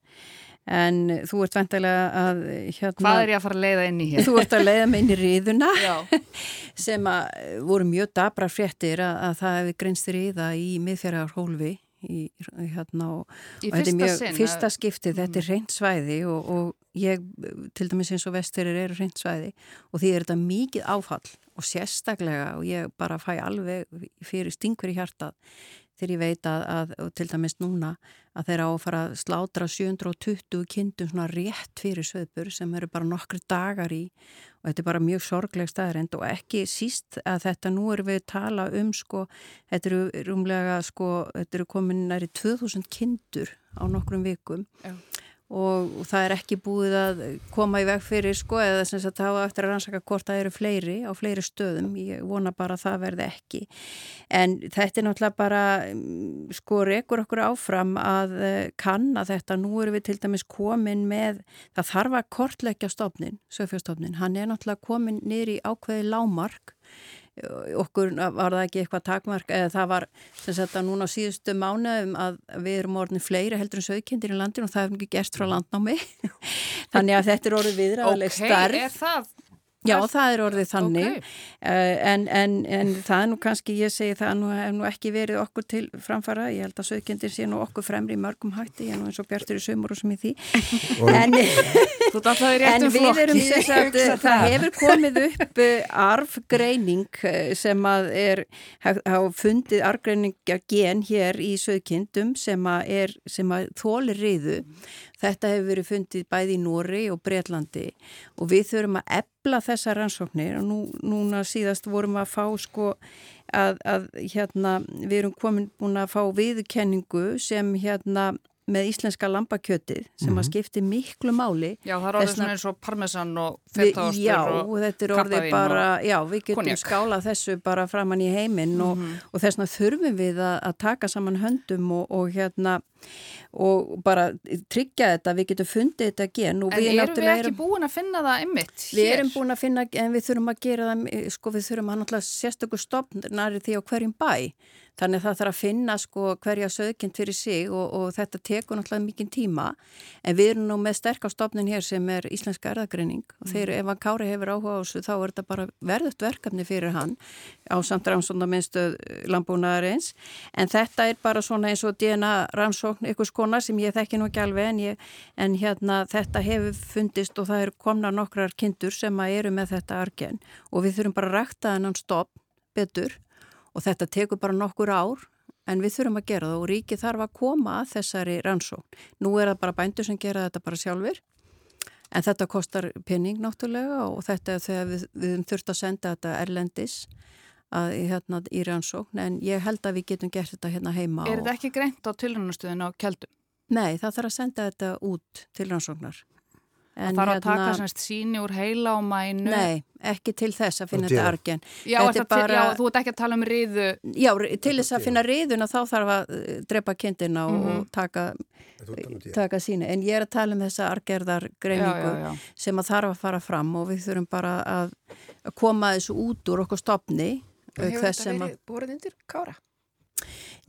en þú ert vantilega að hérna, Hvað er ég að fara að leiða inn í hér? Þú ert að leiða mig inn í ríðuna *laughs* *laughs* sem að voru mjög dabra fréttir að, að það hefði grinst ríða í miðfjörðar hólfi í, hérna, og, í og þetta er mjög sinn, fyrsta skiptið, þetta er reynd svæði og, og ég, til dæmis eins og vestirir eru hreint svæði og því er þetta mikið áfall og sérstaklega og ég bara fæ alveg fyrir stingur í hjartað þegar ég veit að, að til dæmis núna að þeir á að fara að slátra 720 kindum svona rétt fyrir söðbur sem eru bara nokkru dagar í. Og þetta er bara mjög sorgleg staðrind og ekki síst að þetta nú eru við að tala um sko, þetta eru rúmlega sko, þetta eru komin næri 2000 kindur á nokkrum vikum. Já og það er ekki búið að koma í veg fyrir sko eða þess að það hafa eftir að rannsaka hvort það eru fleiri á fleiri stöðum, ég vona bara að það verði ekki. En þetta er náttúrulega bara mm, sko rekur okkur áfram að eh, kanna þetta, nú eru við til dæmis komin með, það þarf að kortleggja stofnin, sögfjörstofnin, hann er náttúrulega komin niður í ákveði lámark okkur var það ekki eitthvað takmark? Eða það var sem sagt að núna á síðustu mánuðum að við erum orðin fleiri heldur en sögkendir í landinu og það hefum ekki gerst frá landnámi. *laughs* Þannig að þetta er orðið viðræðileg starf Ok, er það Já, það er orðið þannig. Okay. uh, en, en, en það er nú kannski, ég segi það nú hef nú ekki verið okkur til framfara, ég held að sögjendir sé nú okkur fremri í mörgum hætti, ég er nú eins og bjartur í sömur og sem í því. En, en við erum sagt, það hefur komið upp arfgreining sem að er hafa fundið arfgreininga gen hér í sögkindum sem að, er, sem að þóli riðu Þetta hefur verið fundið bæði í Nóri og Breitlandi og við þurfum að ebla þessa rannsóknir og nú, núna síðast vorum að fá sko að, að hérna við erum komin búin að fá viðkenningu sem hérna með íslenska lambakjötið sem mm -hmm. að mhm. skipti miklu máli Já, það er orðið svona eins og parmesan og fettástur Já, og þetta er orðið bara já, við getum konjak. skálað þessu bara framann í heiminn mm -hmm. og, mhm. og þess vegna þurfum við að, að taka saman höndum og, og hérna og bara tryggja þetta, við getum fundið þetta gen En við erum við ekki erum, búin að finna það ymmit? Við erum búin að finna, en við þurfum að gera það, sko við þurfum að náttúrulega sérstökur stopnari því á hverjum bæ Þannig það þarf að finna sko hverja sögkinn fyrir sig og, og þetta tekur náttúrulega mikinn tíma. En við erum nú með sterkastofnin hér sem er Íslenska erðagreining og mm. ef að Kári hefur áhuga á þessu þá er þetta bara verðut verkefni fyrir hann á samt rannsóna minnstu landbúnaðarins. En þetta er bara svona eins og DNA rannsókn ykkur skona sem ég þekki nú ekki alveg en, ég, en hérna þetta hefur fundist og það eru komna nokkrar kindur sem að eru með þetta argen. Og við þurfum bara að rækta þennan stopp betur og þetta tekur bara nokkur ár en við þurfum að gera það og ríki þarf að koma að þessari rannsókn. Nú er það bara bændur sem gera þetta bara sjálfur en þetta kostar penning náttúrulega og þetta er þegar við, við þurfum að senda þetta erlendis að, hérna, í rannsókn en ég held að við getum gert þetta hérna heima. Er þetta ekki greint á tilrannastuðinu á keldum? Nei, það þarf að senda þetta út til rannsóknar. En það þarf að taka hérna, síni úr heila og mænu? Nei, ekki til þess að finna þetta argen. Já, bara, já, þú ert ekki að tala um riðu? Já, til þess að finna riðuna þá þarf að eh, drepa kindina mm -hmm. og taka, taka síni. En ég er að tala um þessa argerðargreiningu sem að þarf að fara fram og við þurfum bara að koma þessu út úr okkur stopni. Hefur þetta verið búið undir kára?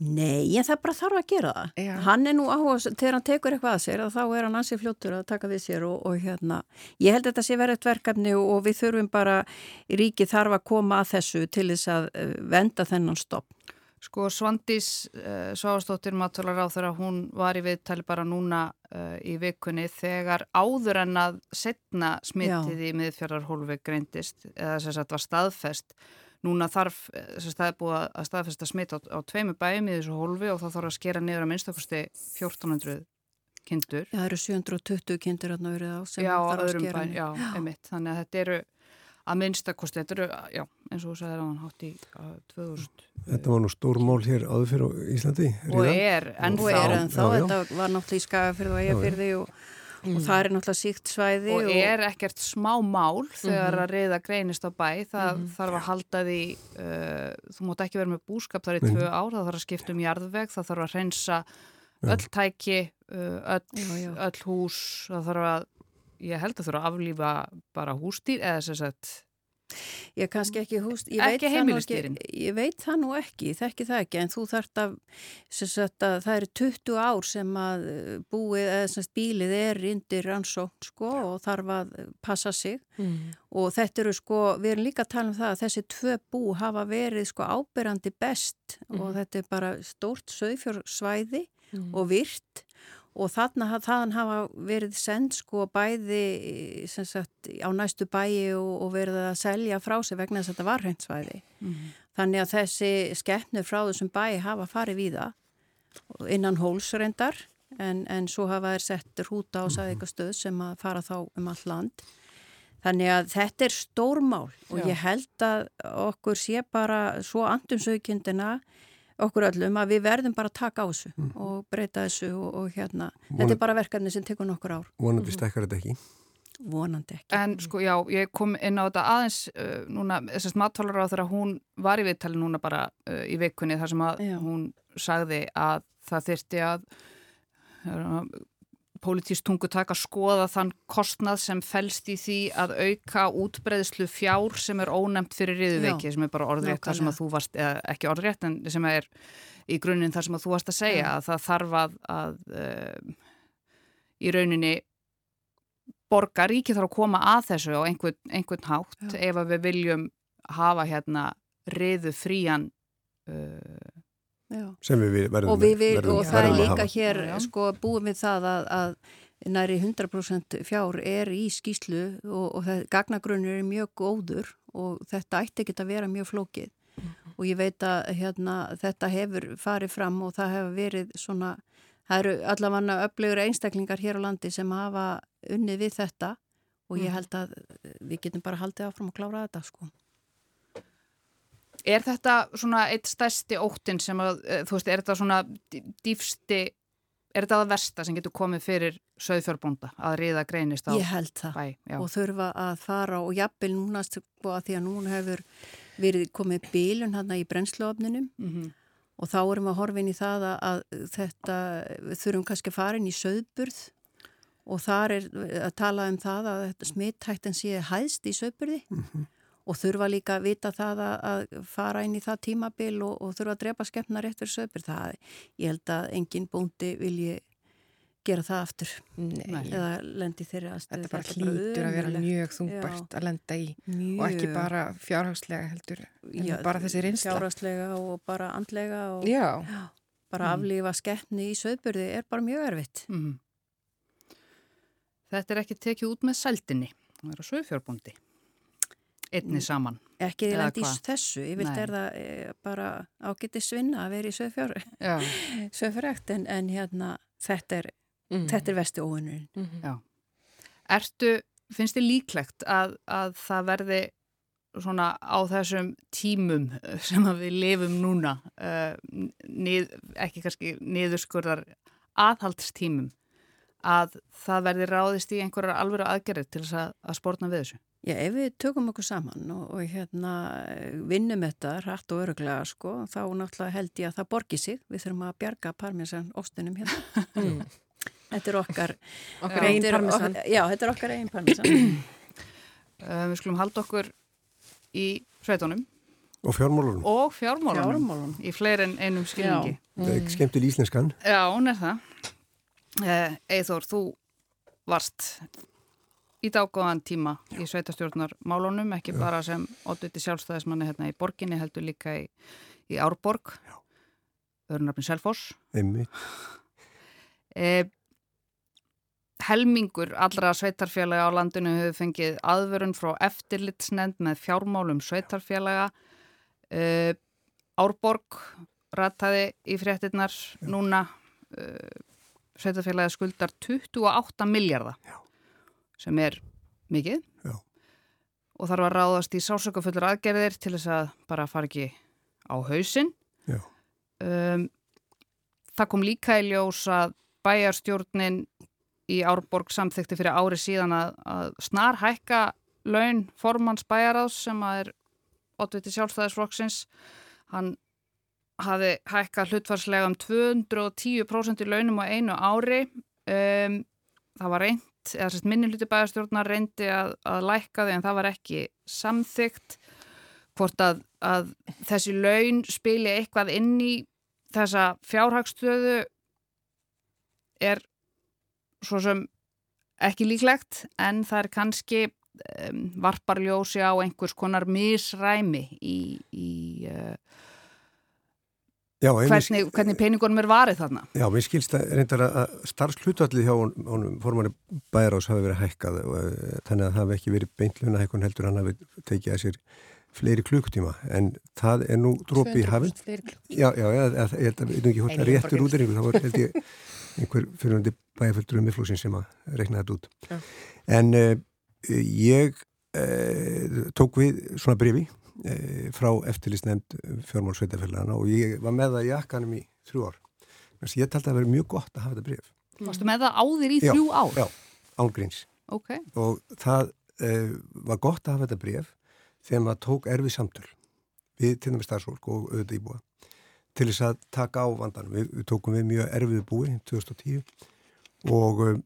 Nei, en það bara þarf að gera það. Já. Hann er nú áhuga, þegar hann tekur eitthvað að sér, þá er hann ansið fljóttur að taka við sér og, og hérna, ég held að þetta sé verið eitt verkefni og, og við þurfum bara, ríki þarf að koma að þessu til þess að uh, venda þennan stopp. Sko Svandís uh, Svástóttir Máttalar á þeirra, hún var í viðtali bara núna uh, í vikunni þegar áður en að setna smittið Já. í miðfjörðarhólfi greindist, eða þess að þetta var staðfest Núna þarf, þess að það er búið að staðfesta smitt á, á tveimu bæmi í þessu hólfi og þá þarf að skera niður að minnstakosti 1400 kindur. Já, það eru 720 kindur að náður á sem já, þarf að skera niður. Já, já, einmitt. Þannig að þetta eru að minnstakosti, þetta eru, já, eins og þú sagðið ráðan, hátt í uh, 2000. Þetta var nú stór mál hér áður fyrir Íslandi. Og er, ennþá. Og er ennþá, þetta var náttúrulega í skagafyrðu og eigafyrði og mm. og það er náttúrulega síkt svæði og, og er ekkert smá mál þegar mm -hmm. að reyða greinist á bæ það mm -hmm. þarf að halda því uh, þú mót ekki vera með búskap þar í tvö ár það þarf að skipta um jarðveg það þarf að hreinsa öll tæki uh, öll, já, já. öll hús það þarf að ég held að þurfa að aflýfa bara hústýr eða þess að Ég kannski ekki húst, ég veit, ekki, ég veit það nú ekki, þekki það ekki, en þú þarft að, að það eru 20 ár sem að búið, eða sem bílið er indir rannsókn sko og þarf að passa sig mm. og þetta eru sko, við erum líka að tala um það að þessi tvö bú hafa verið sko ábyrrandi best mm. og þetta er bara stórt sögfjórsvæði mm. og virt og þarna þaðan hafa verið send sko bæði sagt, á næstu bæi og, og verið að selja frá sig vegna þess að þetta var hreinsvæði. Mm -hmm. Þannig að þessi skeppnur frá þessum bæi hafa farið við það innan hólsreindar en, en svo hafa þeir sett rúta á sæðikastöð sem að fara þá um all land. Þannig að þetta er stórmál og Já. ég held að okkur sé bara svo andumsauðkjöndina okkur öllum að við verðum bara að taka á þessu mm. og breyta þessu og, og hérna, Vonand... þetta er bara verkefni sem tekur nokkur ár. Vonandi mhm. stekkar þetta ekki? Vonandi ekki. En sko já, ég kom inn á þetta aðeins uh, núna, þessast mattálar á þegar hún var í viðtali núna bara uh, í vikunni þar sem að já. hún sagði að það þyrti að pólitístungu taka að skoða þann kostnað sem fælst í því að auka útbreyðslu fjár sem er ónemt fyrir riðuveiki sem er bara orðrétt þar sem að þú varst, eða ekki orðrétt en sem er í grunninn þar sem að þú varst að segja Já. að það þarf að, að uh, í rauninni borga ríki þarf að koma að þessu á einhvern, einhvern hátt Já. ef að við viljum hafa hérna riðu frían uh, sem við verðum og, við, við, verðum, og það er líka hér sko, búin við það að, að næri 100% fjár er í skýslu og, og gagnagrunnur er mjög góður og þetta ætti ekki að vera mjög flókið. Mm -hmm. og ég veit að hérna, þetta hefur farið fram og það hefur verið svona, það eru allavega öflugur einstaklingar hér á landi sem hafa unnið við þetta og ég mhm. held að við getum bara haldið áfram að klára þetta sko Er þetta svona eitt stærsti óttin sem að, eh, þú veist, er þetta svona dýfsti, er þetta að versta sem getur komið fyrir söðfjörbúnda að riða greinist á bæ? Ég held það bæ, og þurfa að fara og jafnvel núna sko að því að núna hefur verið komið bílun hann í brennsluofninum mm -hmm. og þá erum við að horfa inn í það að, að þetta, við þurfum kannski að fara inn í söðburð og þar er að tala um það að smittættin sé hæðst í söðburði mm -hmm og þurfa líka að vita það að, að fara inn í það tímabil og, og þurfa að drepa skemmna rétt fyrir söpur það, ég held að engin búndi vilji gera það aftur Nei. eða lendi þeirri aðstöðu Þetta bara hlýtur að vera mjög þungbært Já. að lenda í mjög. og ekki bara fjárhagslega heldur Já, bara þessi reynsla Fjárhagslega og bara andlega og Já. bara mm. aflífa skeppni í söðburði er bara mjög erfitt mm. Þetta er ekki tekið út með sældinni það er að söðfjárbundi einni mm. saman. Ekki því lendi í þessu, ég vilt er það e, bara ágæti svinna að vera í söðfjörrækt *laughs* en, en hérna þetta er, mm. þetta er vesti óunurinn. Mm -hmm. Já. Ertu, finnst þið líklegt að, að það verði svona á þessum tímum *laughs* sem við lifum núna, uh, nið, ekki kannski niðurskurðar aðhaldstímum, að það verði ráðist í einhverjar alvöru aðgerið til þess að, að spórna við þessu? Já, ef við tökum okkur saman og, og hérna vinnum þetta rætt og öruglega sko, þá náttúrulega held ég að það borgi sig. Við þurfum að bjarga parmesan óstunum hérna. *laughs* Mm. Þetta er okkar, okkar einn parmesan. Já, þetta er okkar einn parmesan. uh, *clears throat* við skulum halda okkur í sveitunum. Og fjármálunum. Og fjármálunum. Fjármálunum. Í fleirin einum skilningi. Það er ekki skemmt í lísneskan. Já, hún er það. Uh, Eithor, þú varst í dágóðan tíma í sveitastjórnarmálunum, ekki Já. bara sem ótviti sjálfstæðismanni hérna í borginni, heldur líka í, í Árborg, örnarfinn. Einmitt. E, helmingur allra sveitarfélaga á landinu hefur fengið aðvörun frá eftirlitsnend með fjármálum sveitarfélaga. E, Árborg rættaði í fréttinnar núna e, sveitarfélaga skuldar 28 miljardar. Sem er mikið Já. og þarf að ráðast í sásökafullur aðgerðir til þess að bara fara ekki á hausin um, það kom líka í ljós að bæjarstjórnin í Árborg samþykti fyrir ári síðan að, að snar hækka laun formans bæjaráðs sem að er 8. sjálfstæðisflokksins hann hafi hækka hlutvarslega um 210% í launum á einu ári um, það var reynd reynd, eða sérst minnuluti bæjarstjórnar reyndi að, að læka þau en það var ekki samþygt hvort að, að þessi laun spili eitthvað inn í þessa fjárhagstöðu er svo sem ekki líklegt en það er kannski um, varparljósi á einhvers konar misræmi í, í uh, Já, hvernig, hvernig peningunum er varið þarna. Já, mér skilst að reyndar að starfslutvallið hjá honum formanni bæjarás hafi verið hækkað og eh, þannig að það hafi ekki verið beintluna hækkun heldur hann hafi tekið að sér fleiri klukkutíma en það er nú drópi í hafinn. Já, já, ég held að ég ekki hótt að réttur útringu þá var held ég einhver fyrirhundi bæjarföldur um miðflóksin sem að rekna þetta út. Já. En uh, ég uh, tók við svona brefi frá eftirlýsnefnd fjármálsveitafélagana og ég var með það í jakkanum í þrjú ár. Þannig að ég taldi að það verið mjög gott að hafa þetta bref. Varstu með það áðir í þrjú ár? Já, ángríns. Okay. Og það e, var gott að hafa þetta bref þegar maður tók erfið samtöl við til dæmis starfsfólk og auðvitað íbúa til þess að taka á vandanum. Við, við tókum við mjög erfið búi 2010 og uh,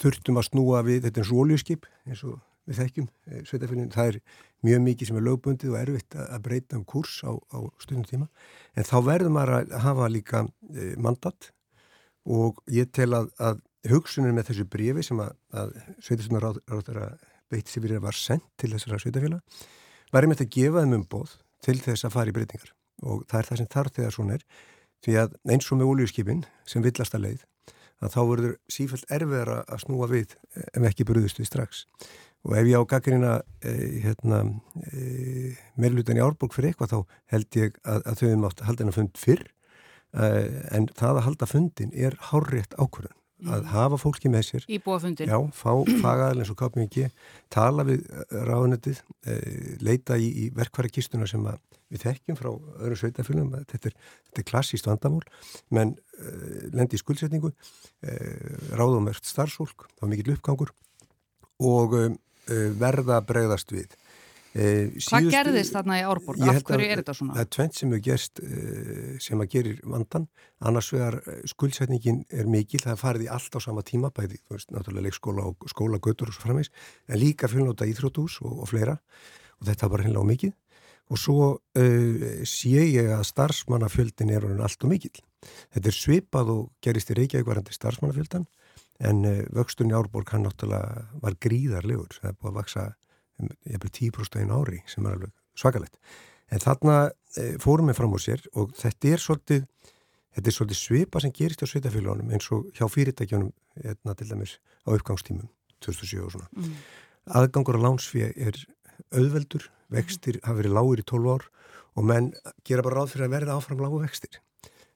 þurftum að snúa við, þetta er eins og oljuskip eins og við þekkjum, sveitafélagin, það er mjög mikið sem er lögbundið og erfitt að breyta um kurs á, á stundum tíma. En þá verður maður að hafa líka e, mandat. Og ég tel að, að hugsunin með þessu brefi sem að, að sveitafélagin beitt sér fyrir að var sendt til þessara sveitafélag var einmitt að gefa þeim um bóð til þess að fara í breytingar. Og það er það sem þarf þegar svona er. Því að eins og með ólíuskipin sem villast að leið að þá verður sífælt erfiðar að snúa við ef ekki brúðust við strax og ef ég á gaggrina eh, hérna, eh, meirlutan í Árborg fyrir eitthvað þá held ég að, að þau hefum átt að halda hennar fund fyrr. Eh, en það að halda fundin er hárétt ákvörðan að mm. hafa fólki með sér. Íbúafundin Já, fá fagaðalins og kapum ekki tala við eh, ráðanettið eh, leita í, í verkværa sem við þekkjum frá öðru sveitafylgum þetta er, þetta er klassíst vandamál. Menn eh, lendi í skuldsetningu ráðumverkt starfsfólk þá mikill uppgangur. Og um, verða að bregðast við. Eh, Hvað gerðist þarna í Árborg? Af hverju er þetta svona? Það er tvent sem hefur gerst eh, sem að gerir vandan. Annars vegar skuldsetningin er mikil, það farið í allt á sama tíma, bæði, þú veist, náttúrulega leikskóla og skóla, götur og svo framvegs, en líka fjölnóta íþrótús og, og fleira og þetta var hennilega mikið. Og svo uh, sé ég að starfsmannafjöldin er allt og mikil. Þetta er svipað og gerist í Reykjavík varandi starfsmannafjöldan en uh, vöxtun í Árborg hann náttúrulega var gríðarlegur það er búið að vaksa um, 10% einu ári sem er alveg svakalett en þarna uh, fórum við fram á sér og þetta er svolítið þetta er svolítið svipa sem gerist á sveitafélagunum eins og hjá fyrirtækjunum hérna til dæmis á uppgangstímum 2007 og svona. Mm. aðgangur á lánsfíð er auðveldur vextir hafa verið lágur í 12 ár og menn gera bara ráð fyrir að verða áfram lágu vextir.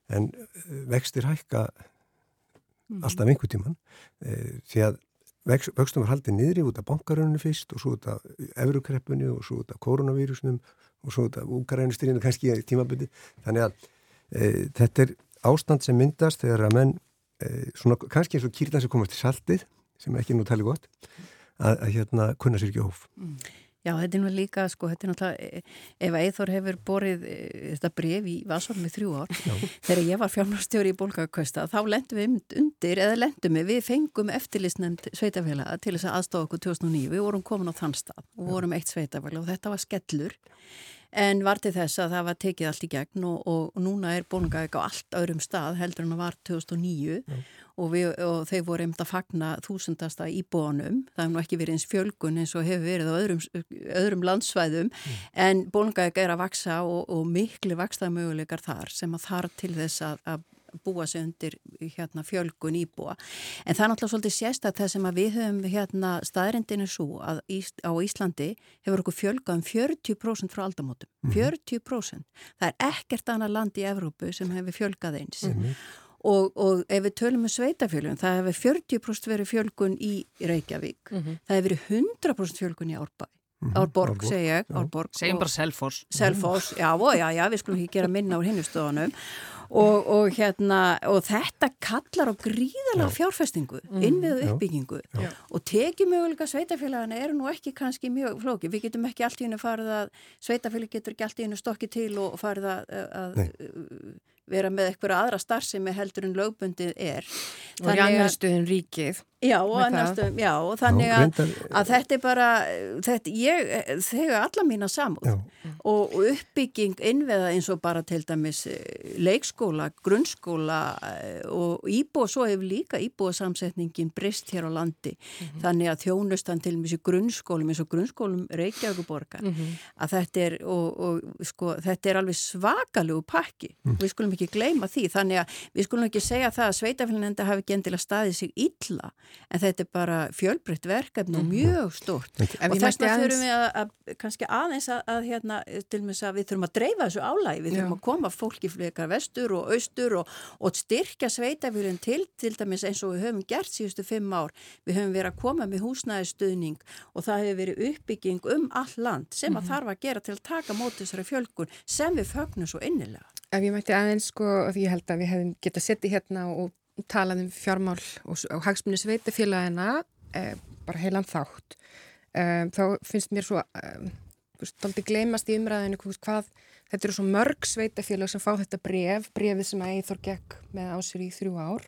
En uh, vextir hækka mm. alltaf einhver tíman e, því að vöxtum var haldið niðri út af bankarönnu fyrst og svo út af eurukreppinu og svo út af koronavírusnum og svo út af úkarænustyrinu kannski í tímaböndi þannig að e, þetta er ástand sem myndast þegar að menn e, svona kannski eins og kýrlan sem komast í saltið sem ekki nú tali gott að, að hérna kunna sér ekki hóf mm. Já, þetta er nú líka, sko, þetta er náttúrulega, ef Eithor hefur borið e, þetta bref í með þrjú ár, Já. þegar ég var fjárnarstjóri í Bólgakvösta, þá lendum við undir, eða lendum við, við fengum eftirlistnefnd sveitafélaga til þess að aðstofa okkur 2009, við vorum komin á þann stað og vorum eitt sveitafélag og þetta var skellur en var til þess að það var tekið allt í gegn og, og núna er Bólgak á allt öðrum stað heldur en það var 2009 Já og, við, og þeir voru einmitt að fagna þúsundasta íbúanum. Það hefur nú ekki verið eins fjölgun eins og hefur verið á öðrum, öðrum landsvæðum mm. en bólungæk er að vaksa og, og miklu vakstaða möguleikar þar sem að þar til þess að, að búa sig undir hérna, fjölgun íbúa. En það er náttúrulega svolítið sérstætt það sem við höfum hérna, staðrindinu svo að Ís, á Íslandi hefur okkur fjölgað um 40% frá aldamótum. Mm -hmm. 40%. Það er ekkert annað land í Evrópu sem hefur fjölgað eins. Mm -hmm. Og, og ef við tölum með sveitafjölun, það hefur 40% verið fjölgun í Reykjavík, mm -hmm. það hefur verið 100% fjölgun í Árbæ. Mm -hmm. Árborg, segja ég, Árborg. Segjum bara Selfors. Selfors, já, ó, já, já, við skulum ekki gera minna úr hinnustofunum. Og, og, hérna, og þetta kallar á gríðalega fjárfestingu, mm. innviðu uppbyggingu já. Já. og tekjumöguleika sveitafélagana eru nú ekki kannski mjög flóki. Við getum ekki allt í hennu farið að, sveitafélag getur ekki allt í hennu stokki til og farið að, að vera með eitthvað aðra starfsemi heldur en lögbundið er. Og í annar stuðin ríkið. Já, og annarstum, já, og þannig að, að þetta er bara, þetta, ég, þegar alla mína samúð og, og uppbygging innveða eins og bara til dæmis eh, leikskóla, grunnskóla eh, og íbúa, svo hefur líka íbúasamsetningin brist hér á landi, mm -hmm. þannig að þjónustan til mjög grunnskólum eins og grunnskólum Reykjavíkuborgar, mm -hmm. að þetta er, og, og sko, þetta er alveg svakalegu pakki, mm við skulum ekki gleyma því, þannig að við skulum ekki segja það að sveitafélagenda hafi ekki endilega staðið sig illa en þetta er bara fjölbreytt verkefni og mhm. mjög stort og þess vegna þurfum við að, að kannski aðeins að, að hérna, til og með að við þurfum að dreifa þessu álægi, við þurfum Já. að koma fólki flikar vestur og austur og, og styrkja sveitafjölinn til, til dæmis eins og við höfum gert síðustu fimm ár við höfum verið að koma með húsnæðistöðning og það hefur verið uppbygging um all land sem að -hmm. þarf að gera til að taka mót þessari fjölkun sem við fögnum svo innilega Ef ég mætti aðeins sko, því ég held að við hefum getað settið hérna og talað um fjármál og, og hagsmunni sveitafélagina eh, bara heilan þátt eh, þá finnst mér svo eh, aldrei gleymast í umræðinu hvað þetta eru svo mörg sveitafélag sem fá þetta bref, brefið sem Eithor gekk með ásir í þrjú ár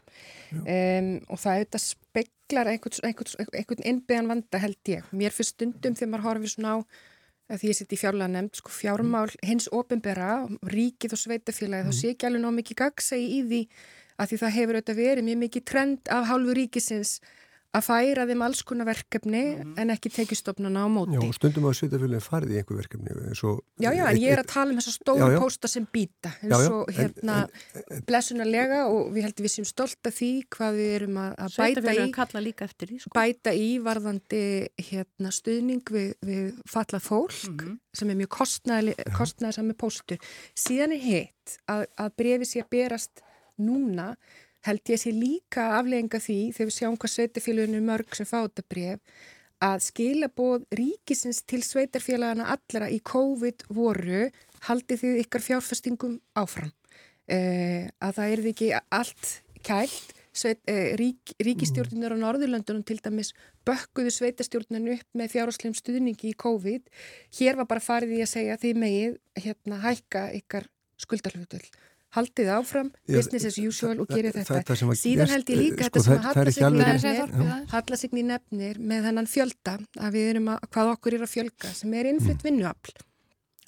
um, og það auðvitað speklar einhvern, einhvern, einhvern innbyggjan vanda held ég. Mér fyrir stundum þegar maður horfir svona á því ég sitt í fjárlega nefnd, sko fjármál hins ofinbera, ríkið og sveitafélagi, mm. þá sé ekki alveg ná mikið gagsegi í því að því það hefur auðvitað verið mjög mikið trend af hálfu ríkisins að færa þeim alls konar verkefni mm. en ekki tekistofnuna á móti. Já, stundum á svitafélagin farið í einhver verkefni. Svo, já, já, en ég er að tala um þessa stóru pósta sem býta, en já, svo hérna blessunarlega og við heldum við sem stolt af því hvað við erum að, að bæta í, eftir, sko. bæta í varðandi hérna, stuðning við, við fallað fólk mm -hmm. sem er mjög kostnæðið sami póstur. Síðan er hitt að, að brefi sé að berast núna held ég sé líka aflegginga því þegar við sjáum hvað sveitarfélagunum mörg sem fáta bref að skilaboð ríkisins til sveitarfélagana allra í COVID voru haldið þið ykkar fjárfestingum áfram. Eh, að það er ekki allt kælt Sveit, eh, rík, ríkistjórnir á Norðurlöndunum til dæmis bökkuðu sveitarstjórninu upp með fjárháslegum stuðningi í COVID. Hér var bara farið í að segja því megið hérna hækka ykkar skuldarhlutull haldið áfram, business as usual og gerir þetta. Síðan held ég líka sko, þetta sem að Hallasigni nefnir með hennan fjölda að við erum að, hvað okkur er að fjölga sem er innflytt mm. vinnuafl.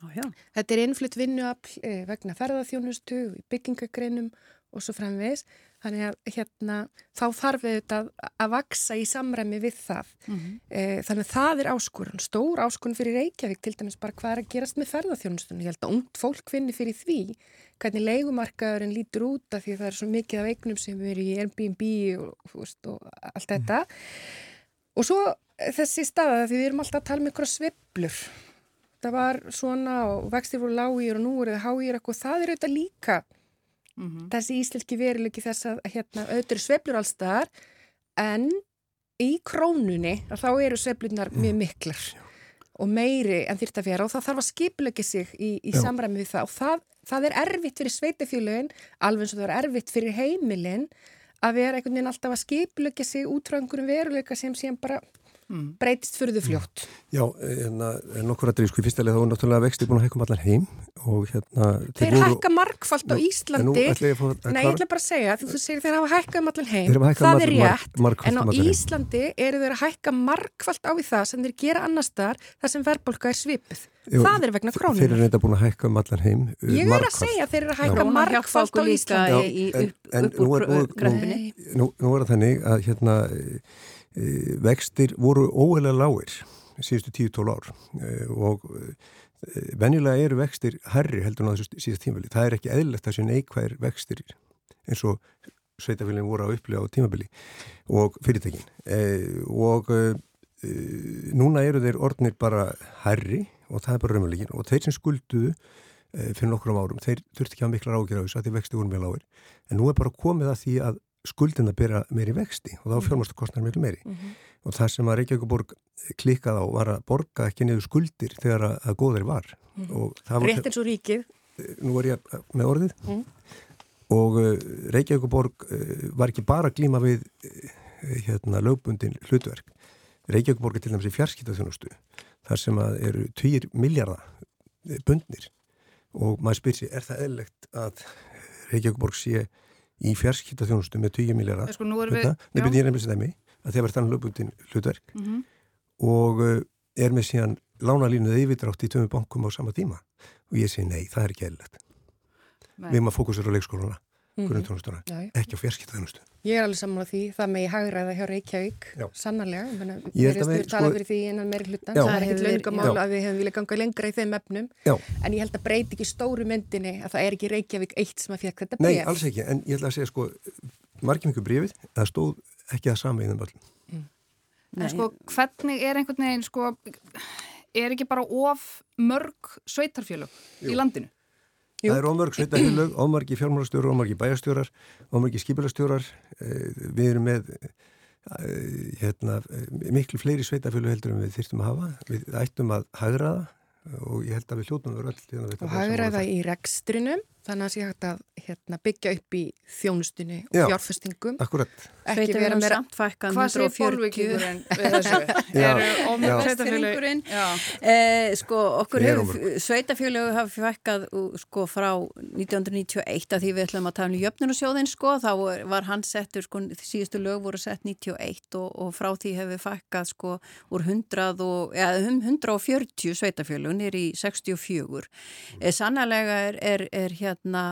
Þetta er innflytt vinnuafl eh, vegna ferðarþjónustu, byggingagreinum og svo framvegs þannig að hérna þá þarf við þetta að, vaksa í samræmi við það mm -hmm. e, þannig að það er áskorun stór áskorun fyrir Reykjavík til dæmis bara hvað er að gerast með ferðarþjónustunum ég held að ungt fólk finni fyrir því hvernig leikumarkaðurinn lítur út af því það er svo mikið af eignum sem er í Airbnb og, veist, og allt mhm. þetta mm. og svo þessi staða því við erum alltaf að tala um einhverja sveplur það var svona og vextir voru lágir og nú er það hágir og það er auðvitað líka mm -hmm. þessi íslenski verilegi þess að hérna, auðvitað eru sveplur allstaðar en í krónunni þá eru sveplunar mjög miklar og meiri en þýrt að vera og það þarf að skipleggja sig í, í samræmi við það. Og það, það er erfitt fyrir sveitafélagin alveg eins og það er erfitt fyrir heimilin að vera einhvern veginn alltaf að skipleggja sig út frá einhverjum veruleika sem sem bara mm. breytist fyrir þau fljótt. Já, hérna, nokkur að sko í fyrsta leið þá er náttúrulega vexti búin að hækka um allar heim og hérna... Þeir voru... hækka markfalt á Íslandi. Nú, ég fór, Nei, ég ætla bara að segja, þú segir þeir hafa hækkað um allar heim. Það er rétt, mark, en á Íslandi eru þeir að hækka markfalt á því það sem þeir gera annar staðar þar sem verðbólka er svipið. Jú, það er vegna krónum. Þeir eru reynda búin að hækka um allan heim. Ég er að segja þeir eru að hækka markfalt á Íslandi. En nú er það þannig að hérna Eh, vextir voru óheila lágir síðustu 10-12 ár. Eh, og eh, venjulega eru vextir herri heldur en á þessu síðast tímafili það er ekki eðlert að sé neikvæðir vextir eins og sveitafélagin voru að upplifa á tímafili og fyrirtekin og núna eru þeir orðnir bara herri og það er bara raunverulegin og þeir sem skulduðu fyrir nokkrum árum, þeir þurfti ekki að mikla rákjör á þessu að því vexti voru mjög lágir. En nú er bara komið að því að skuldin að byrja meiri vexti og þá mhm. fjármastu kostnar mjög meiri mm -hmm. og það sem að Reykjavíkuborg klikkað á var að borga ekki niður skuldir þegar að, að góðir var mm -hmm. Rétt eins og ríkið Nú er ég með orðið mm. og uh, Reykjavíkuborg uh, var ekki bara glíma við hérna lögbundin hlutverk Reykjavíkuborg er til dæmis í fjarskiptaþjónustu þar sem að eru 2 miljardar bundnir og maður spyr sér er það eðlegt að Reykjavíkuborg sé í fjarskipta þjónustu með 20 miljardar Sko. Nefnir ég nefnir stæmi að þeir var þannig lögbundin hlutverk Mm -hmm. og uh, er með síðan lánalínuð yfirdrátt í tömmu bankum á sama tíma og ég segi nei, það er ekki eðlilegt. Við erum að fókusera á leikskóluna, Mhm. grunntónustuna, ekki á fjarskiptaðunustu. Ég er alveg saman á því, það með ég hagræða hjá Reykjavík, Já. sannarlega, Ég held mér að er tala sko- fyrir því innan meiri hlutan, Já. það er Það ekkert hefur verið- laungamál já. að við hefum viljað ganga lengra í þeim efnum, Já, en ég held að breyti ekki stóru myndinni að það er ekki Reykjavík eitt sem að fekk þetta nei, bref. alls ekki, en ég ætla að segja sko, margir mjög brefið, það stóð ekki að sama í þeim öllum. En sko, hvernig er einhvern veginn, sko, er ekki bara of mörg sveitarfélög í landinu? Jú. Það er ómörg sveitahillög, ómargi fjármálastjórar, ómargi bæjastjórar, ómargi skipilastjórar. Við erum með eh, hérna, eh, miklu fleiri sveitafélög heldur en við þyrstum að hafa. Við ættum að hagraða og ég held að við hljóttum að vera öll Og hagraða í rekstrinum, þannig að sé hægt að hérna, byggja upp í þjónustunni og Já. fjárfestingum, Akkurat. ekki vera meira samt fækkan Hvað 140 bólvíkingurinn *laughs* við þessu? Eru. Já. Eh, sko, okkur hefur, sveitafjölu hafi fækkað sko frá 1991 að því við ætlum að tala um jöfnunarsjóðin sko, þá var hann settur sko, síðustu lög voru sett 91 og, og frá því hefur fækkað sko úr 100 og, ja, um 140 sveitafjölu nýri í 64. Eh, sannlega er, er, er hérna,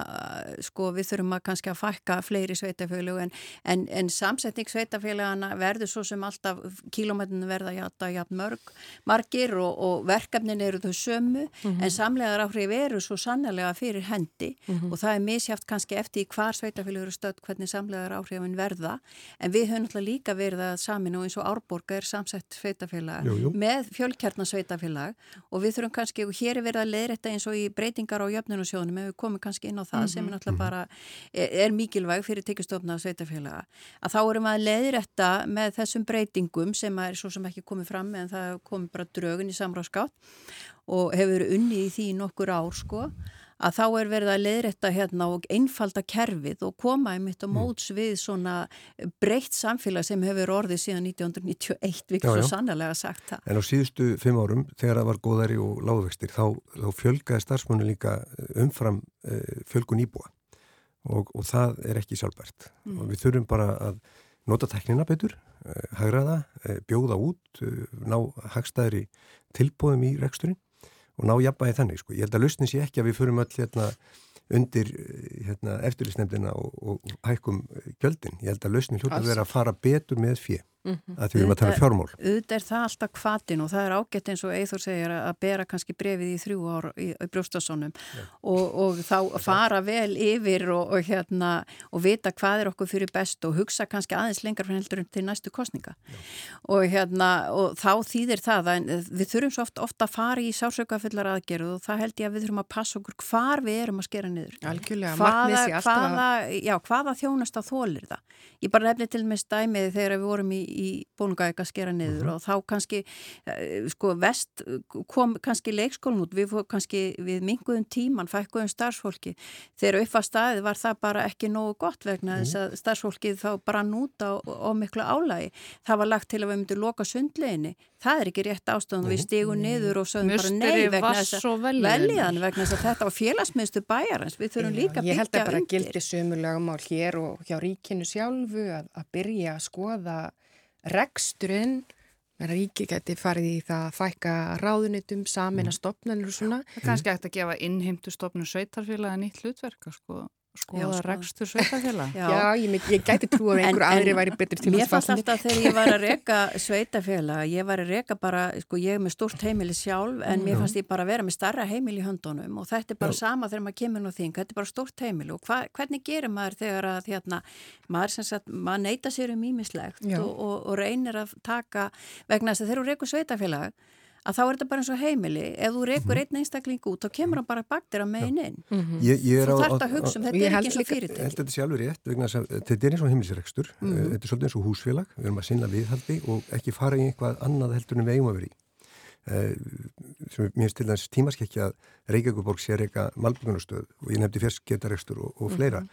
sko við þurfum að kannski að fækka fleiri sveitafjölu en, en, en samsetning sveitafjölugana verður svo sem alltaf kílómetinu verða jata jafn mörg margir og, og verkefnin eru þau sömu en samlegar áhrif eru svo sannlega fyrir hendi. Og það er misjátt kannski eftir hvar sveitafélag eru stödd hvernig samlegar áhrifin verða. En við höfum náttúrulega líka verið að samin og eins og Árborga er samsett sveitafélag Jú, jú. með fjölkjarnasveitafélag og við þurfum kannski, og hér er verið að leiðrætta eins og í breytingar á jöfnunarsjónum ef við komum kannski inn á það sem er náttúrulega bara er, er mikilvæg fyrir tekjastofna sveitafélaga, að þá erum við að leiðrætta með þessum breytingum sem er svo sem ekki komið fram en það komið bara drögun í samráðskátt og hefur verið unni í því nokkur ár sko að þá er verið að leiðrætta hérna og einfalda kerfið og koma einmitt á móts við svona breytt samfélag sem hefur orðið síðan 1991, við svo sannlega sagt það. En á síðustu fimm árum, þegar það var góðari og lágvextir, þá, þá fjölgaði starfsmunni líka umfram uh, fjölgun íbúa. Og, og það er ekki sjálfbært. Og við þurfum bara að nota teknina betur, uh, hagraða, uh, bjóða út, ná hagstæðri tilbúðum í reksturinn og ná jafnbæði þannig. Sko. Ég held að lausnin sé ekki að við förum öll hérna undir eh, hérna, eftirlýsnefndina og, og hækkum gjöldin. Ég held að lausnin hljóta vera að fara betur með fjö Mhm. að því við erum að tala um fjármál. auðvitað er það alltaf kvatin og það er ágætt eins og Eithor segir að bera kannski brefið í þrjú ár í, í brjóstasónum og, og þá fara vel yfir og, og hérna og vita hvað er okkur fyrir best og hugsa kannski aðeins lengar fyrir heldur til næstu kostninga og hérna og þá þýðir það að við þurfum svo oft, ofta að fara í sársökafullar aðgerðu og það held ég að við þurfum að passa okkur hvar við erum að skera niður. Hvaða, hvaða, já, hvaða þjónust að þólir það? Ég bara nefni til með stæmið þegar við vorum í, í bólungaðik að skera niður og þá kannski eh, sko vest kom kannski leikskólum út. Við, fór kannski, við minguðum tíman fækkuðum starfsfólki. Þegar upp að staðið var það bara ekki nógu gott vegna þess að starfsfólkið þá bara núta og, miklu álægi það var lagt til að við myndum loka sundleginni það er ekki rétt ástofan við stígum niður og sögum bara nei vegna þess að velliðan vegna þess að þetta var félagsmiðstu bæjarins. Við þurfum líka að Ég held byggja að bara undir. gildi sömu lögumál hér og hjá ríkinu sjálfu að, að byrja að skoða reksturinn að ríki geti farið í það að fækka ráðunitum, samina stopnarnir og svona. Það er kannski hægt að gefa innheimtu stofnun sveitarfélaga nýtt hlutverk að sko, skoða Já, skoða. rekstur sveitarfélaga. *laughs* Já. Já, ég, ég gæti trú að einhver aðri væri betri til Mér að fannst falla. alltaf þegar ég var að *laughs* reka sveitafélag, ég var að reka bara, sko ég er með stórt heimili sjálf en mér fannst ég bara að vera með starra heimili í höndunum og þetta er bara sama þegar maður kemur nú þing, þetta er bara stórt heimili og hva, hvernig gerir maður þegar að hérna, maður sem sagt, maður neyta sér um ímislegt Já. og, og, og reynir að taka vegna þess að þegar þú rekur sveitafélag að þá er þetta bara eins og heimili, ef þú rekur einn einstakling út, þá kemur hann bara baktir að megin inn. Ég, ég er Þú á- þarft á- að hugsa um, á- þetta Ég er held ekki eins og að þetta sé alveg rétt vegna þess að þetta er eins og heimilisrekstur, Mhm. mm. þetta er svolítið eins og húsfélag, við erum að sinna viðhaldi og ekki fara í eitthvað annað heldur en við eigum að vera í. Eh, sem er- mér finnst til þess tímaskekkja að Reykjavíkuborg sé reyka malbyggunastöð og ég nefndi fjersketarekstur og, og fleira. Mhm.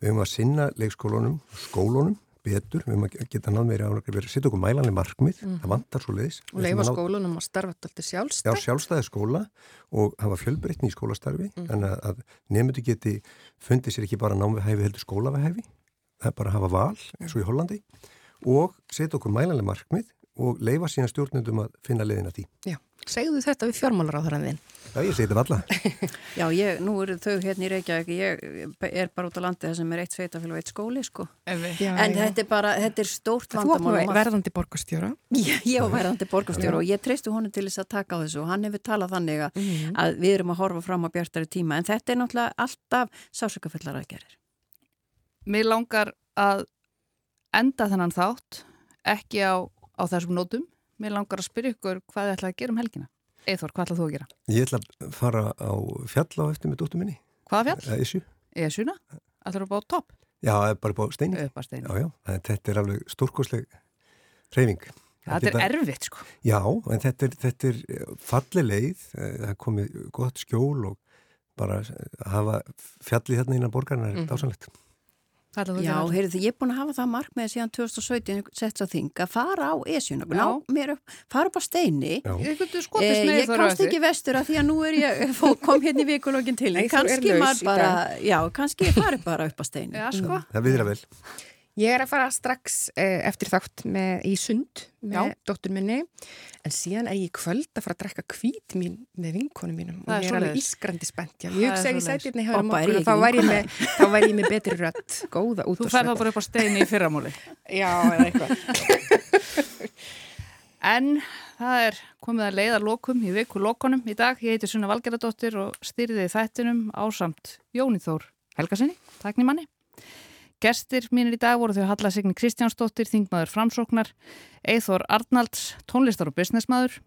Við höfum að sinna leikskólunum, skólunum, betur, við að geta náð meira ánægri verið að setja okkur mælanlega markmið, mm. það vantar svo leiðis. Og leifa skólanum að starfa alltaf sjálfstæð. Já, sjálfstæði skóla og hafa fjölbreytni í skólastarfi, mm. en að, nefndu geti fundið sér ekki bara námið heldur skólavæhæfi, það er bara að hafa val eins og í Hollandi og setja okkur mælanlega markmið og leifa síðan stjórnundum að finna leiðina því. Já, segðu þetta við fjármálaráðurinn þinn. Já, ég segi þetta valla. *laughs* Já, ég, nú eru þau hérna í Reykjavík, ég er bara út á landi það sem er eitt sveitafélag og eitt skóli, sko. Já, en já. þetta er bara, þetta er stórt vandamál. Þú var verðandi borgastjóra. Já, ég var verðandi borgastjóra og ég treystu honum til þess að taka á þessu og hann hefur talað þannig að, mm. að við erum að horfa fram á bjartari tíma, en þetta er náttúrulega alltaf sásökafullar aðgerir. Mér langar að enda þennan þátt ekki á, á þessum nótum. Mér langar að spyrja ykkur hvað þið ætlaði að gera um helgina. Eithor, hvað ætlað þú að gera? Ég ætla að fara á fjall á eftir með dóttu minni. Hvaða fjall? Esju. Esjuna? Ætlaðu að bá topp? Já, bara bá steini. Upp á steini. Já, já, þetta er alveg stórkosleg reyfing. Þetta er erfitt, sko. Já, en þetta er, þetta er falli leið, eh, það er komið gott skjól og bara að hafa fjalli hérna innan borgarna er mm -hmm. dásanlegt. Já, heyrðu, ég er búin að hafa það mark með síðan 2017 sett að þinga að fara á esjuna, ná, mér upp, fara upp á steini. Eh, ég kannst ekki vestur að því að nú er ég *laughs* kom hérna í vikulógin til. Kannski maður bara, já, kannski ég fari bara upp á steini. Já, sko. Það viðra vel. Ég er að fara strax eh, eftir þátt með, í sund með dóttur minni en síðan er ég kvöld að fara að drekka kvít mín með vinkonum mínum. Og ég er alveg ískrandi spennt ég hugsa ekki sætirni hefur morgun og þá væri ég með, með betri rött góða út Þú færð þá bara upp á steini í fyrramóli Já, eða eitthvað. *laughs* En það er komið að leiða lokum í viku lokunum í dag. Ég heiti Sunna Valgeradóttir og styrði þættinum ásamt Jóni Þór Helgarsinni, takk nýmanni Gestir mínir í dag voru þau Halla Signi Kristjánsdóttir, þingmaður framsóknar, Eithor Arnalds, tónlistar og businessmaður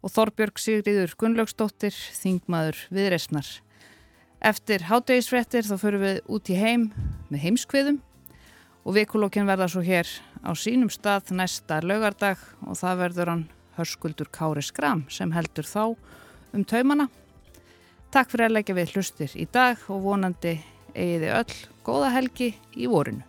og Þorbjörg Sigriður Gunnlaugsdóttir, þingmaður viðreysnar. Eftir hátdegisfrettir þá förum við út í heim með heimskviðum og vikulókin verða svo hér á sínum stað næsta laugardag og það verður hann hörskuldur Kári Skram sem heldur þá um taumana. Takk fyrir að leggja við hlustir í dag og vonandi egiði öll góða helgi í vorinu.